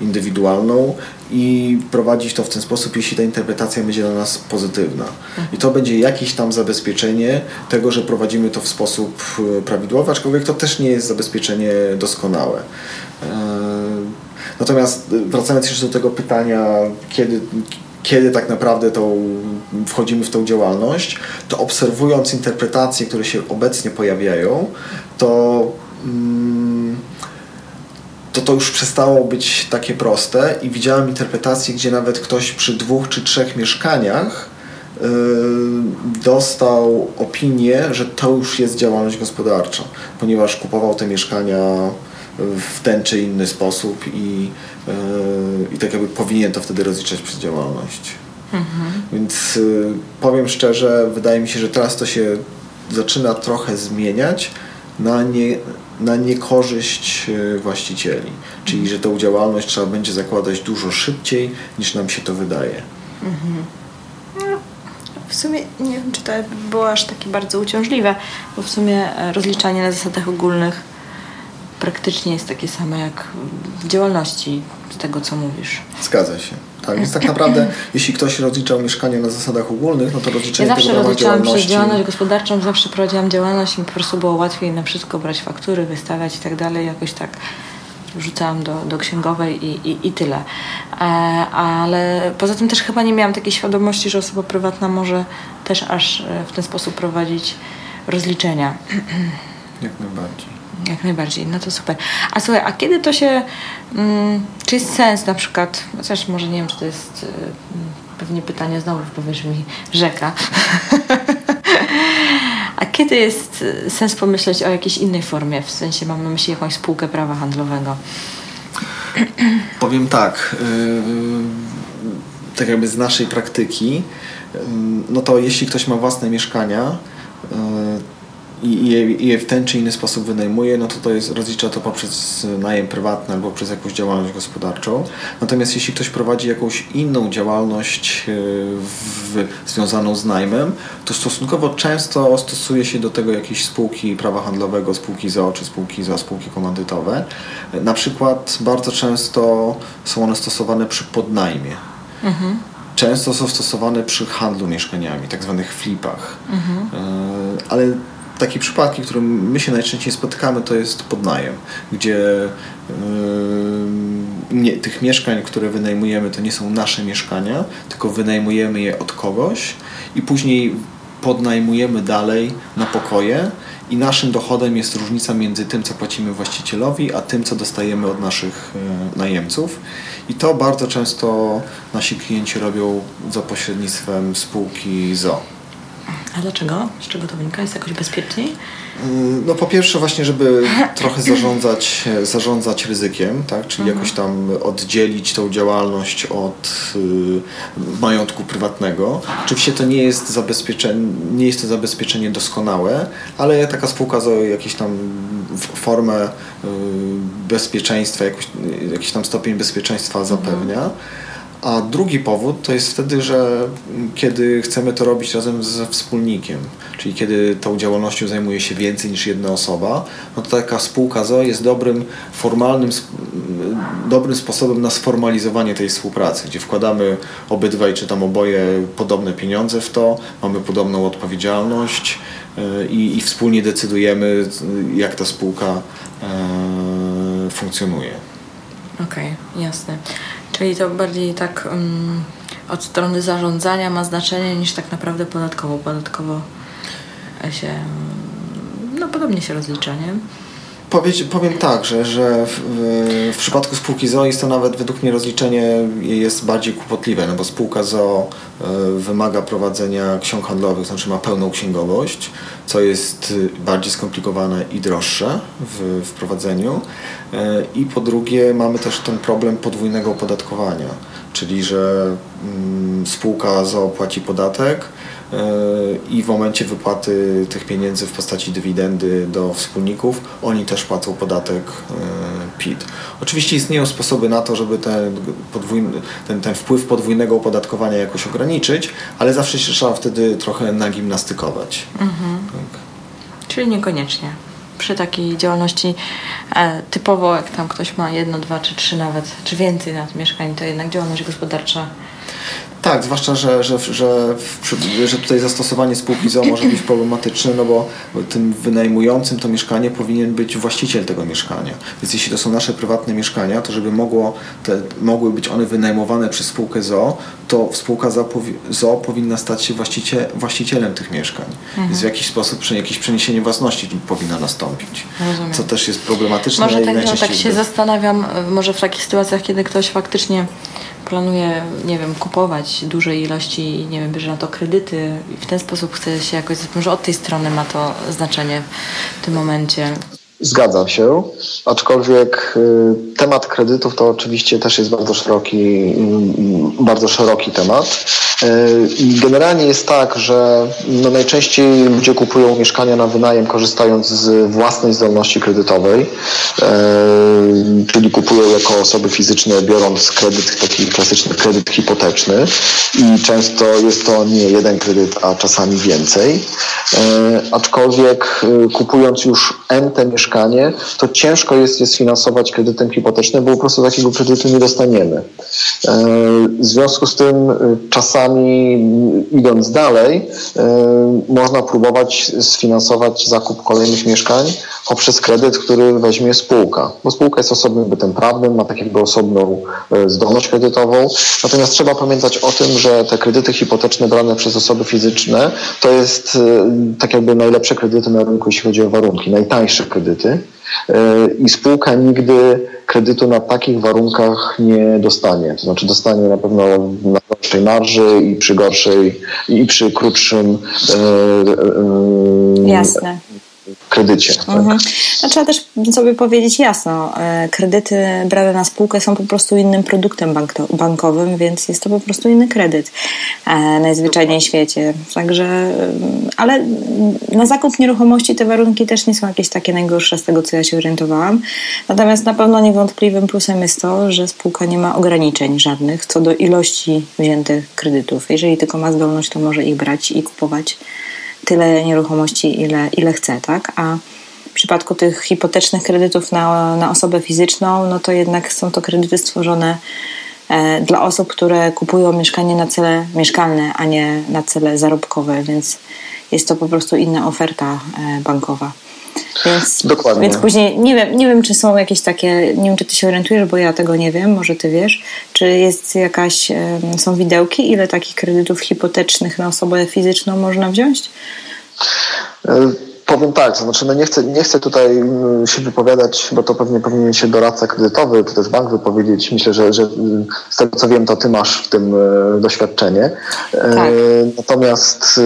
Speaker 2: indywidualną i prowadzić to w ten sposób, jeśli ta interpretacja będzie dla nas pozytywna. I to będzie jakieś tam zabezpieczenie tego, że prowadzimy to w sposób e, prawidłowy, aczkolwiek to też nie jest zabezpieczenie doskonałe. E, natomiast e, wracając jeszcze do tego pytania, kiedy, kiedy tak naprawdę tą, wchodzimy w tą działalność, to obserwując interpretacje, które się obecnie pojawiają, to, mm, to to już przestało być takie proste i widziałem interpretacje, gdzie nawet ktoś przy dwóch czy trzech mieszkaniach yy, dostał opinię, że to już jest działalność gospodarcza, ponieważ kupował te mieszkania w ten czy inny sposób i, yy, i tak jakby powinien to wtedy rozliczać przez działalność. Mhm. Więc yy, powiem szczerze, wydaje mi się, że teraz to się zaczyna trochę zmieniać na, nie, na niekorzyść yy, właścicieli. Czyli, że tą działalność trzeba będzie zakładać dużo szybciej niż nam się to wydaje. Mhm.
Speaker 1: No, w sumie nie wiem, czy to było aż takie bardzo uciążliwe, bo w sumie e, rozliczanie na zasadach ogólnych praktycznie jest takie same jak w działalności, z tego co mówisz.
Speaker 2: Zgadza się. Tak, więc tak naprawdę, jeśli ktoś rozliczał mieszkanie na zasadach ogólnych, no to rozliczenie
Speaker 1: Ja zawsze rozliczałam przez działalność gospodarczą, zawsze prowadziłam działalność i po prostu było łatwiej na wszystko brać faktury, wystawiać i tak dalej, jakoś tak rzucałam do, do księgowej i, i, i tyle. E, ale poza tym też chyba nie miałam takiej świadomości, że osoba prywatna może też aż e, w ten sposób prowadzić rozliczenia.
Speaker 2: Jak najbardziej.
Speaker 1: Jak najbardziej, no to super. A słuchaj, a kiedy to się, mm, czy jest sens na przykład, chociaż może nie wiem, czy to jest y, pewnie pytanie znowu powiesz mi rzeka. a kiedy jest y, sens pomyśleć o jakiejś innej formie, w sensie mam na myśli jakąś spółkę prawa handlowego?
Speaker 2: Powiem tak, yy, tak jakby z naszej praktyki, yy, no to jeśli ktoś ma własne mieszkania, yy, i je, je w ten czy inny sposób wynajmuje, no to to jest, rozlicza to poprzez najem prywatny albo przez jakąś działalność gospodarczą. Natomiast jeśli ktoś prowadzi jakąś inną działalność e, w, związaną z najmem, to stosunkowo często stosuje się do tego jakieś spółki prawa handlowego, spółki ZO czy spółki za spółki komandytowe. Na przykład bardzo często są one stosowane przy podnajmie. Mhm często są stosowane przy handlu mieszkaniami, tak zwanych flipach. Mhm. E, ale takie przypadki, które my się najczęściej spotykamy, to jest podnajem, gdzie yy, nie, tych mieszkań, które wynajmujemy, to nie są nasze mieszkania, tylko wynajmujemy je od kogoś i później podnajmujemy dalej na pokoje i naszym dochodem jest różnica między tym, co płacimy właścicielowi, a tym, co dostajemy od naszych yy, najemców. I to bardzo często nasi klienci robią za pośrednictwem spółki ZO.
Speaker 1: A dlaczego? Z czego to wynika? Jest jakoś bezpieczniej?
Speaker 2: Mm, no po pierwsze właśnie, żeby trochę zarządzać, zarządzać ryzykiem, tak? czyli mhm. jakoś tam oddzielić tą działalność od y, majątku prywatnego. Oczywiście to nie jest, zabezpieczenie, nie jest to zabezpieczenie doskonałe, ale taka spółka za jakąś tam formę y, bezpieczeństwa, jakiś, jakiś tam stopień bezpieczeństwa zapewnia. Mhm. A drugi powód to jest wtedy, że kiedy chcemy to robić razem ze wspólnikiem, czyli kiedy tą działalnością zajmuje się więcej niż jedna osoba, no to taka spółka ZO jest dobrym, formalnym, dobrym sposobem na sformalizowanie tej współpracy, gdzie wkładamy obydwaj czy tam oboje podobne pieniądze w to, mamy podobną odpowiedzialność e, i, i wspólnie decydujemy, jak ta spółka e, funkcjonuje.
Speaker 1: Okej, okay, jasne. Czyli to bardziej tak um, od strony zarządzania ma znaczenie niż tak naprawdę podatkowo. Podatkowo się no, podobnie się rozlicza, nie?
Speaker 3: Powiem tak, że, że w, w, przypadku spółki ZOO jest to nawet według mnie rozliczenie jest bardziej kłopotliwe, no bo spółka ZOO y, wymaga prowadzenia ksiąg handlowych, znaczy ma pełną księgowość, co jest bardziej skomplikowane i droższe w, w prowadzeniu. Y, I po drugie mamy też ten problem podwójnego opodatkowania, czyli że y, spółka ZOO płaci podatek, i w momencie wypłaty tych pieniędzy w postaci dywidendy do wspólników, oni też płacą podatek e, PIT. Oczywiście istnieją sposoby na to, żeby ten, podwójny, ten, ten wpływ podwójnego opodatkowania jakoś ograniczyć, ale zawsze się trzeba wtedy trochę nagimnastykować. Mhm. Tak.
Speaker 1: Czyli niekoniecznie przy takiej działalności e, typowo, jak tam ktoś ma jedno, dwa czy trzy nawet, czy więcej nad mieszkań, to jednak działalność gospodarcza
Speaker 3: tak, zwłaszcza, że, że, że, że tutaj zastosowanie spółki ZO może być problematyczne, no bo tym wynajmującym to mieszkanie powinien być właściciel tego mieszkania. Więc jeśli to są nasze prywatne mieszkania, to żeby mogło te, mogły być one wynajmowane przez spółkę ZO, to spółka ZO, ZO powinna stać się właściciel, właścicielem tych mieszkań. Mhm. Więc w jakiś sposób jakieś przeniesienie własności powinna nastąpić. Rozumiem. Co też jest problematyczne.
Speaker 1: Może tak, no, tak się zastanawiam, może w takich sytuacjach, kiedy ktoś faktycznie planuje, nie wiem, kupować duże ilości, nie wiem, bierze na to kredyty i w ten sposób chce się jakoś, może od tej strony ma to znaczenie w tym momencie.
Speaker 2: Zgadzam się, aczkolwiek y, temat kredytów to oczywiście też jest bardzo szeroki, bardzo szeroki temat. Y, generalnie jest tak, że no najczęściej ludzie kupują mieszkania na wynajem korzystając z własnej zdolności kredytowej, y, czyli kupują jako osoby fizyczne biorąc kredyt, taki klasyczny kredyt hipoteczny i często jest to nie jeden kredyt, a czasami więcej. Aczkolwiek kupując już ente mieszkania mieszkanie, to ciężko jest je sfinansować kredytem hipotecznym, bo po prostu takiego kredytu nie dostaniemy. E, w związku z tym e, czasami idąc dalej, e, można próbować sfinansować zakup kolejnych mieszkań poprzez kredyt, który weźmie spółka. Bo spółka jest osobnym bytem prawnym, ma tak jakby osobną zdolność kredytową. Natomiast trzeba pamiętać o tym, że te kredyty hipoteczne brane przez osoby fizyczne to jest tak jakby najlepsze kredyty na rynku, jeśli chodzi o warunki, najtańsze kredyty kredyty e, i spółka nigdy kredytu na takich warunkach nie dostanie. To znaczy dostanie na pewno na gorszej marży i przy gorszej i przy krótszym
Speaker 1: e, e, Jasne
Speaker 2: kredycie. Tak?
Speaker 1: Mhm. No, trzeba też sobie powiedzieć jasno, e, kredyty brane na spółkę są po prostu innym produktem bankowym, więc jest to po prostu inny kredyt e, najzwyczajniej w świecie. Także, e, ale na zakup nieruchomości te warunki też nie są jakieś takie najgorsze z tego, co ja się orientowałam. Natomiast na pewno niewątpliwym plusem jest to, że spółka nie ma ograniczeń żadnych co do ilości wziętych kredytów. Jeżeli tylko ma zdolność, to może ich brać i kupować tyle nieruchomości, ile, ile chce, tak? A w przypadku tych hipotecznych kredytów na, na osobę fizyczną, no to jednak są to kredyty stworzone e, dla osób, które kupują mieszkanie na cele mieszkalne, a nie na cele zarobkowe, więc jest to po prostu inna oferta e, bankowa. Więc, Dokładnie. Więc później nie wiem, nie wiem, czy są jakieś takie, nie wiem, czy ty się orientujesz, bo ja tego nie wiem, może ty wiesz, czy jest jakaś, są widełki, ile takich kredytów hipotecznych na osobę fizyczną można wziąć?
Speaker 2: E, powiem tak, to znaczy no nie, chcę, nie chcę tutaj mm, się wypowiadać, bo to pewnie powinien się doradca kredytowy, czy też bank wypowiedzieć. Myślę, że, że z tego co wiem, to ty masz w tym e, doświadczenie. E, tak. Natomiast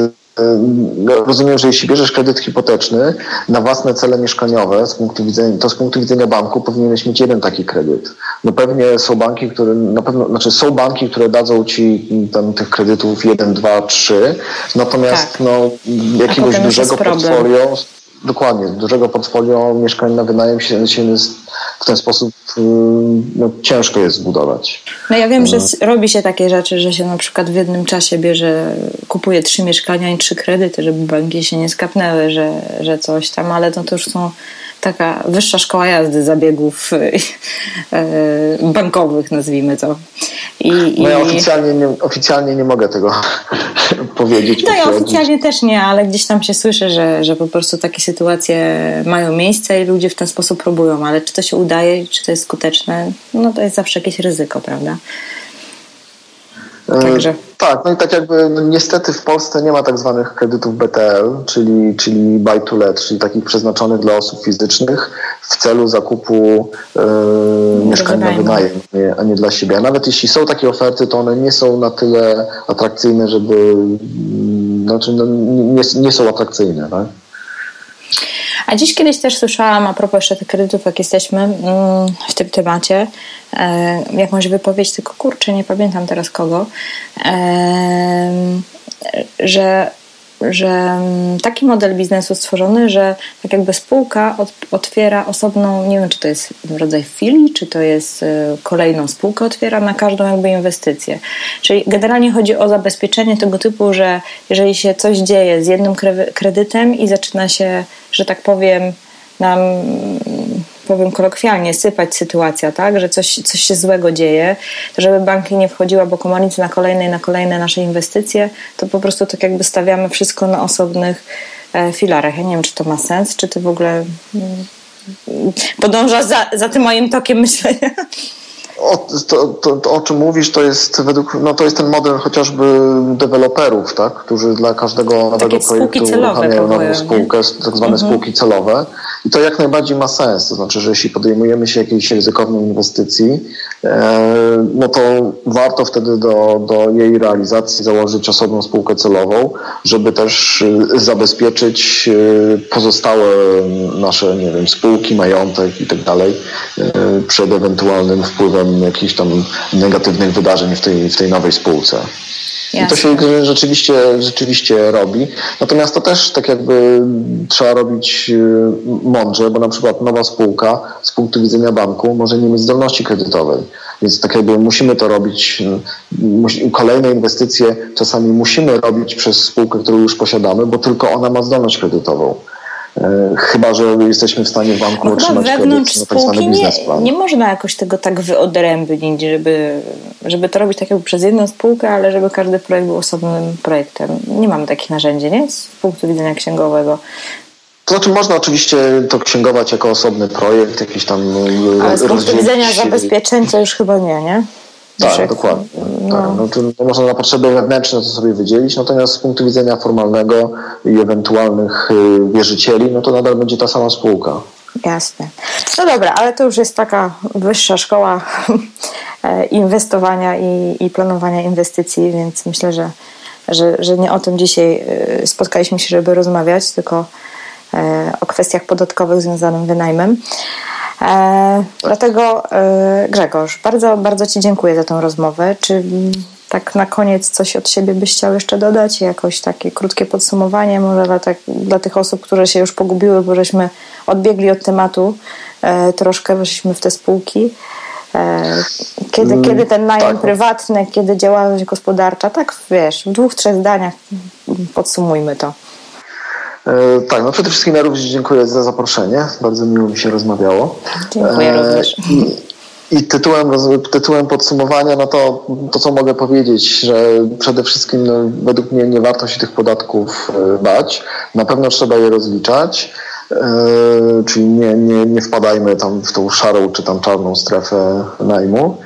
Speaker 2: rozumiem, że jeśli bierzesz kredyt hipoteczny na własne cele mieszkaniowe, z punktu widzenia, to z punktu widzenia banku powinieneś mieć jeden taki kredyt. No pewnie są banki, które na pewno, znaczy są banki, które dadzą ci tam tych kredytów 1, 2, 3, natomiast tak. no, jakiegoś dużego portfolio Dokładnie, dużego portfolio mieszkań na wynajem się, się w ten sposób y, no, ciężko jest zbudować.
Speaker 1: No ja wiem, że y. robi się takie rzeczy, że się na przykład w jednym czasie bierze, kupuje trzy mieszkania i trzy kredyty, żeby banki się nie skapnęły, że, że coś tam, ale to, to już są taka wyższa szkoła jazdy zabiegów e, bankowych, nazwijmy to.
Speaker 2: I, no ja oficjalnie nie, oficjalnie nie mogę tego powiedzieć.
Speaker 1: No ja oficjalnie też nie, ale gdzieś tam się słyszy, że, że po prostu takie sytuacje mają miejsce i ludzie w ten sposób próbują, ale czy to się udaje, czy to jest skuteczne, no to jest zawsze jakieś ryzyko, prawda?
Speaker 2: Także. Tak, no i tak jakby no niestety w Polsce nie ma tak zwanych kredytów BTL, czyli, czyli buy to let, czyli takich przeznaczonych dla osób fizycznych w celu zakupu e, mieszkań na wynajem, a nie dla siebie. A nawet jeśli są takie oferty, to one nie są na tyle atrakcyjne, żeby, mm, znaczy no, nie, nie są atrakcyjne, tak?
Speaker 1: A dziś kiedyś też słyszałam, a propos jeszcze tych kredytów, jak jesteśmy mm, w tym temacie, e, jakąś wypowiedź, tylko kurczę, nie pamiętam teraz kogo, e, że że mm, taki model biznesu stworzony, że tak jakby spółka otwiera osobną, nie wiem czy to jest rodzaj filii, czy to jest y, kolejną spółkę otwiera na każdą jakby inwestycję. Czyli generalnie chodzi o zabezpieczenie tego typu, że jeżeli się coś dzieje z jednym kredytem i zaczyna się, że tak powiem, nam powiem kolokwialnie, sypać sytuacja, tak, że coś, coś się złego dzieje, żeby banki nie wchodziły bo komunicy na kolejne i na kolejne nasze inwestycje, to po prostu tak jakby stawiamy wszystko na osobnych e, filarach. Ja nie wiem, czy to ma sens, czy ty w ogóle mm, podążasz za, za tym moim tokiem myślenia.
Speaker 2: O, to, to, to, o czym mówisz, to jest według, no to jest ten model chociażby deweloperów, tak, którzy dla każdego nowego projektu uruchamiają nową spółkę, tak zwane mhm. spółki celowe. I to jak najbardziej ma sens. To znaczy, że jeśli podejmujemy się jakiejś ryzykownej inwestycji, e, no to warto wtedy do, do jej realizacji założyć osobną spółkę celową, żeby też e, zabezpieczyć e, pozostałe nasze, nie wiem, spółki, majątek i tak dalej przed ewentualnym wpływem jakichś tam negatywnych wydarzeń w tej, w tej nowej spółce. Jasne. I to się rzeczywiście, rzeczywiście robi. Natomiast to też tak jakby trzeba robić y, mądrze, bo na przykład nowa spółka z punktu widzenia banku może nie mieć zdolności kredytowej. Więc tak jakby musimy to robić, y, kolejne inwestycje czasami musimy robić przez spółkę, którą już posiadamy, bo tylko ona ma zdolność kredytową. E, chyba, że jesteśmy w stanie w banku no otrzymać
Speaker 1: wewnątrz kredyt, tak zwany biznesplan. Nie, nie można jakoś tego tak wyodrębnić, żeby, żeby to robić tak jakby przez jedną spółkę, ale żeby każdy projekt był osobnym projektem. Nie mamy takich narzędzi, nie? Z punktu widzenia księgowego.
Speaker 2: To znaczy można oczywiście to księgować jako osobny projekt, jakiś tam
Speaker 1: Ale z punktu widzenia zabezpieczeń to już chyba nie, nie?
Speaker 2: Tak, dokładnie. No. Tak, no to można na potrzeby wewnętrzne to sobie wydzielić, natomiast z punktu widzenia formalnego i ewentualnych y, wierzycieli, no to nadal będzie ta sama spółka.
Speaker 1: Jasne. No dobra, ale to już jest taka wyższa szkoła e, inwestowania i, i planowania inwestycji, więc myślę, że, że, że nie o tym dzisiaj e, spotkaliśmy się, żeby rozmawiać, tylko e, o kwestiach podatkowych związanych z wynajmem. E, dlatego e, Grzegorz, bardzo, bardzo Ci dziękuję za tą rozmowę. Czy tak na koniec coś od siebie byś chciał jeszcze dodać? Jakoś takie krótkie podsumowanie może dla, tak, dla tych osób, które się już pogubiły, bo żeśmy odbiegli od tematu e, troszkę, weszliśmy w te spółki. Kiedy, mm, kiedy ten najem tak. prywatny, kiedy działalność gospodarcza, tak wiesz, w dwóch, trzech zdaniach podsumujmy to.
Speaker 2: E, tak, no przede wszystkim ja również dziękuję za zaproszenie. Bardzo miło mi się rozmawiało.
Speaker 1: Dziękuję e, również.
Speaker 2: I, i tytułem, tytułem podsumowania, no to, to co mogę powiedzieć, że przede wszystkim no, według mnie nie warto się tych podatków e, bać. Na pewno trzeba je rozliczać. czyli nie, nie, nie wpadajmy tam w tą szarą czy tam czarną strefę najmu.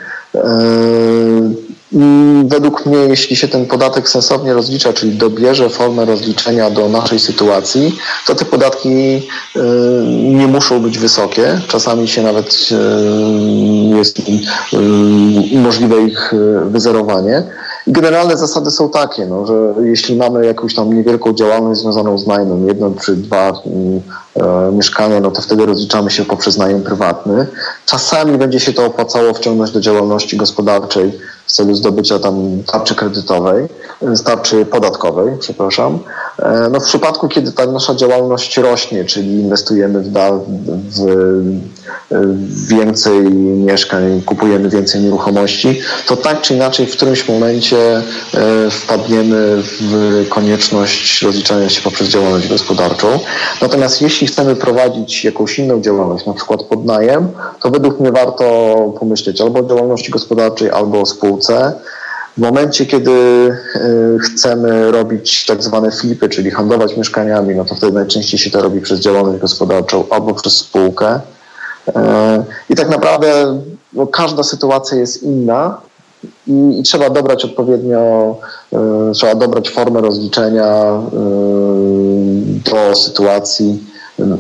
Speaker 2: Według mnie, jeśli się ten podatek sensownie rozlicza, czyli dobierze formę rozliczenia do naszej sytuacji, to te podatki y, nie muszą być wysokie. Czasami się nawet y, jest y, możliwe ich wyzerowanie. Generalne zasady są takie, no, że jeśli mamy jakąś tam niewielką działalność związaną z najmem, jedno czy dwa e, mieszkania, no to wtedy rozliczamy się poprzez najem prywatny. Czasami będzie się to opłacało wciągnąć do działalności gospodarczej w celu zdobycia tam tarczy kredytowej, tarczy podatkowej, przepraszam. E, no w przypadku, kiedy ta nasza działalność rośnie, czyli inwestujemy w, w, więcej mieszkań, kupujemy więcej nieruchomości, to tak czy inaczej w którymś momencie e, wpadniemy w konieczność rozliczania się poprzez działalność gospodarczą. Natomiast jeśli chcemy prowadzić jakąś inną działalność, na przykład podnajem, to według mnie warto pomyśleć albo o działalności gospodarczej, albo o spółce. W momencie, kiedy e, chcemy robić tak zwane flipy, czyli handlować mieszkaniami, no to wtedy najczęściej się to robi przez działalność gospodarczą albo przez spółkę. E, I tak naprawdę no, każda sytuacja jest inna i, i trzeba dobrać odpowiednio, y, trzeba dobrać formę rozliczenia y, do sytuacji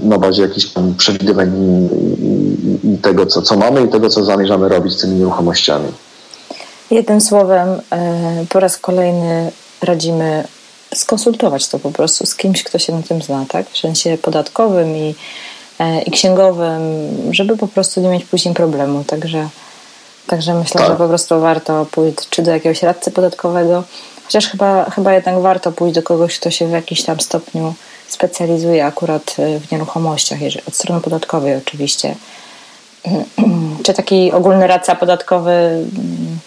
Speaker 2: na bazie jakichś tam przewidywań i, i, tego, co, co mamy i tego, co zamierzamy robić z tymi nieruchomościami.
Speaker 1: Jednym słowem, po raz kolejny radzimy skonsultować to po prostu z kimś, kto się na tym zna, tak? W sensie podatkowym i, i księgowym, żeby po prostu nie mieć później problemu. Także Także myślę, tak. że po prostu warto pójść czy do jakiegoś radcy podatkowego, chociaż chyba, chyba jednak warto pójść do kogoś, kto się w jakimś tam stopniu specjalizuje akurat y, w nieruchomościach, od strony podatkowej oczywiście. Czy taki ogólny radca podatkowy mm,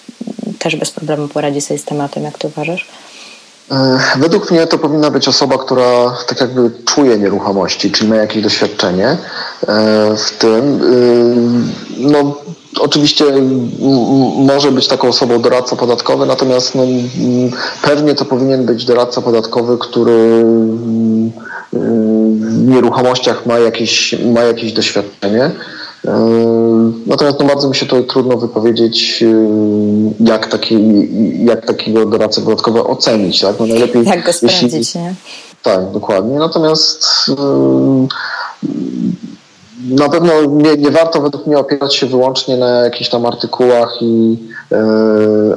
Speaker 1: też bez problemu poradzi sobie z tematem, jak ty uważasz?
Speaker 2: E, według mnie to powinna być osoba, która tak jakby czuje nieruchomości, czyli ma jakieś doświadczenie e, w tym. Y, no, oczywiście może być taką osobą doradca podatkowy, natomiast no, pewnie to powinien być doradca podatkowy, który w nieruchomościach ma jakieś, ma jakieś doświadczenie. Natomiast no bardzo mi się to trudno wypowiedzieć, jak, taki, jak takiego doradcę podatkowego ocenić. Tak?
Speaker 1: No najlepiej, jak go sprawdzić, jeśli, nie?
Speaker 2: Tak, dokładnie. Natomiast na pewno nie, nie, warto według mnie opierać się wyłącznie na jakichś tam artykułach i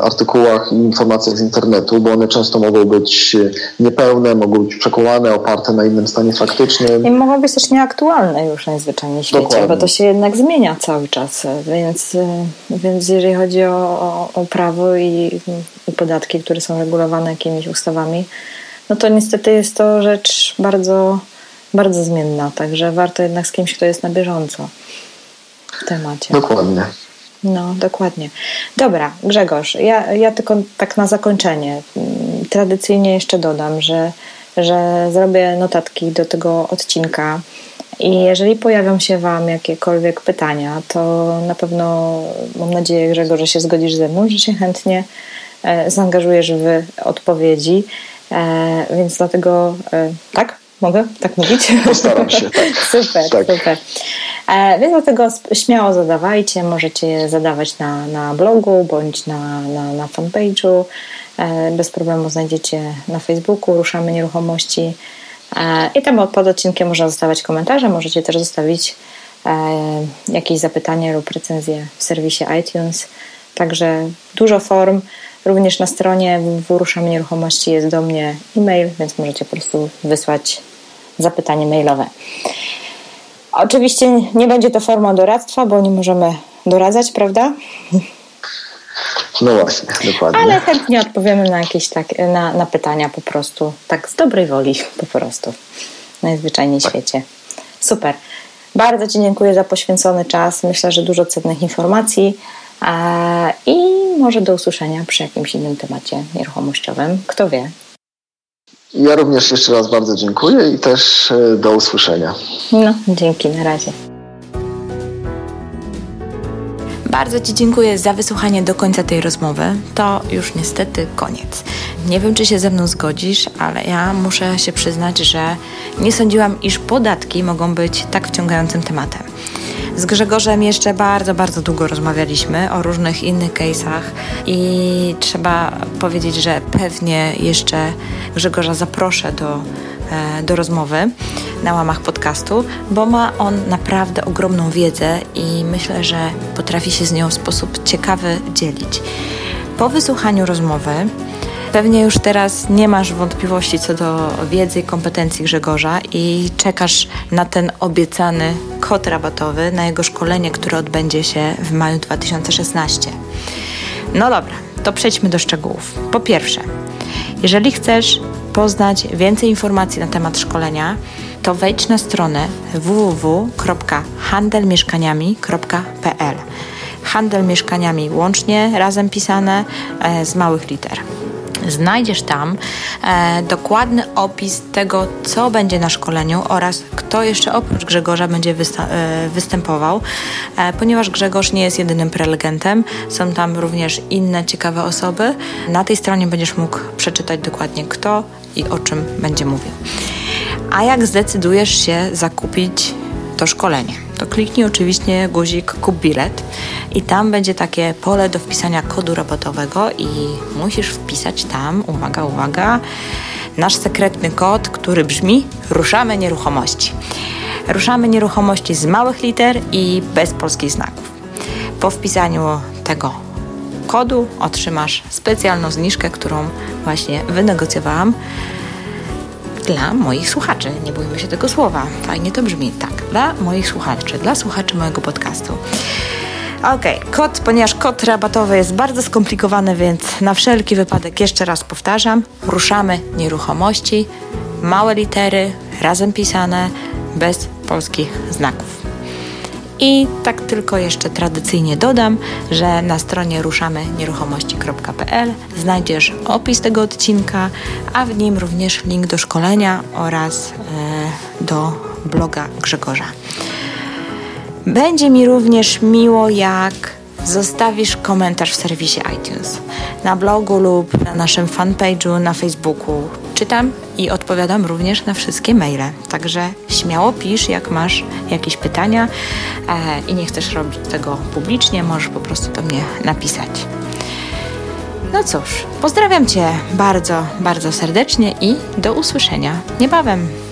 Speaker 2: artykułach i informacjach z internetu, bo one często mogą być niepełne, mogą być przekłamane, oparte na innym stanie faktycznym.
Speaker 1: I mogą być też nieaktualne już najzwyczajniej w świecie, Dokładnie. bo to się jednak zmienia cały czas, więc, więc jeżeli chodzi o, o, o prawo i, i podatki, które są regulowane jakimiś ustawami, no to niestety jest to rzecz bardzo bardzo zmienna, także warto jednak z kimś, kto jest na bieżąco w temacie.
Speaker 2: Dokładnie.
Speaker 1: No, dokładnie. Dobra, Grzegorz, ja, ja tylko tak na zakończenie tradycyjnie jeszcze dodam, że, że zrobię notatki do tego odcinka i jeżeli pojawią się Wam jakiekolwiek pytania, to na pewno mam nadzieję, Grzegorz, że się zgodzisz ze mną, że się chętnie e, zaangażujesz w odpowiedzi. E, więc dlatego e, tak, Mogę tak mówić?
Speaker 2: Postaram się, tak.
Speaker 1: super, tak. super. E, więc dlatego śmiało zadawajcie, możecie je zadawać na, na blogu bądź na, na, na fanpage'u. E, bez problemu znajdziecie na Facebooku Ruszamy Nieruchomości. E, I tam pod odcinkiem można zostawiać komentarze, możecie też zostawić e, jakieś zapytania lub recenzje w serwisie iTunes. Także dużo form. Również na stronie www Nieruchomości jest do mnie e-mail, więc możecie po prostu wysłać zapytanie mailowe. Oczywiście nie będzie to formą doradztwa, bo nie możemy doradzać, prawda?
Speaker 2: No właśnie, dokładnie.
Speaker 1: Ale chętnie odpowiemy na jakieś tak, na, na pytania po prostu, tak z dobrej woli po prostu, najzwyczajniej w tak. świecie. Super. Bardzo Ci dziękuję za poświęcony czas. Myślę, że dużo cennych informacji i może do usłyszenia przy jakimś innym temacie nieruchomościowym. Kto wie?
Speaker 2: Ja również jeszcze raz bardzo dziękuję i też e, do usłyszenia.
Speaker 1: No, dzięki, na razie. Bardzo Ci dziękuję za wysłuchanie do końca tej rozmowy. To już niestety koniec. Nie wiem, czy się ze mną zgodzisz, ale ja muszę się przyznać, że nie sądziłam, iż podatki mogą być tak wciągającym tematem. Z Grzegorzem jeszcze bardzo, bardzo długo rozmawialiśmy o różnych innych case'ach i trzeba powiedzieć, że pewnie jeszcze Grzegorza zaproszę do, e, do rozmowy na łamach podcastu, bo ma on naprawdę ogromną wiedzę i myślę, że potrafi się z nią w sposób ciekawy dzielić. Po wysłuchaniu rozmowy Pewnie już teraz nie masz wątpliwości co do wiedzy i kompetencji Grzegorza i czekasz na ten obiecany kod rabatowy, na jego szkolenie, które odbędzie się w maju 2016. No dobra, to przejdźmy do szczegółów. Po pierwsze, jeżeli chcesz poznać więcej informacji na temat szkolenia, to wejdź na stronę www.handelmieszkaniami.pl. Handel mieszkaniami łącznie, razem pisane e, z małych liter. Znajdziesz tam e, dokładny opis tego, co będzie na szkoleniu oraz kto jeszcze oprócz Grzegorza będzie e, występował, e, ponieważ Grzegorz nie jest jedynym prelegentem, są tam również inne ciekawe osoby. Na tej stronie będziesz mógł przeczytać dokładnie kto i o czym będzie mówił. A jak zdecydujesz się zakupić to szkolenie? To kliknij oczywiście guzik kup bilet i tam będzie takie pole do wpisania kodu rabatowego i musisz wpisać tam, uwaga, uwaga, nasz sekretny kod, który brzmi ruszamy nieruchomości. Ruszamy nieruchomości z małych liter i bez polskich znaków. Po wpisaniu tego kodu otrzymasz specjalną zniżkę, którą właśnie wynegocjowałam dla moich słuchaczy. Nie bójmy się tego słowa. Fajnie to brzmi. Tak, dla moich słuchaczy, dla słuchaczy mojego podcastu. Ok, kod, ponieważ kod rabatowy jest bardzo skomplikowany, więc na wszelki wypadek jeszcze raz powtarzam. Ruszamy nieruchomości, małe litery, razem pisane, bez polskich znaków. I tak tylko jeszcze tradycyjnie dodam, że na stronie ruszamynieruchomości.pl znajdziesz opis tego odcinka, a w nim również link do szkolenia oraz e, do bloga Grzegorza. Będzie mi również miło, jak zostawisz komentarz w serwisie iTunes, na blogu lub na naszym fanpage'u na Facebooku. Czytam i odpowiadam również na wszystkie maile. Także śmiało pisz, jak masz jakieś pytania e, i nie chcesz robić tego publicznie, możesz po prostu do mnie napisać. No cóż, pozdrawiam Cię bardzo, bardzo serdecznie i do usłyszenia niebawem.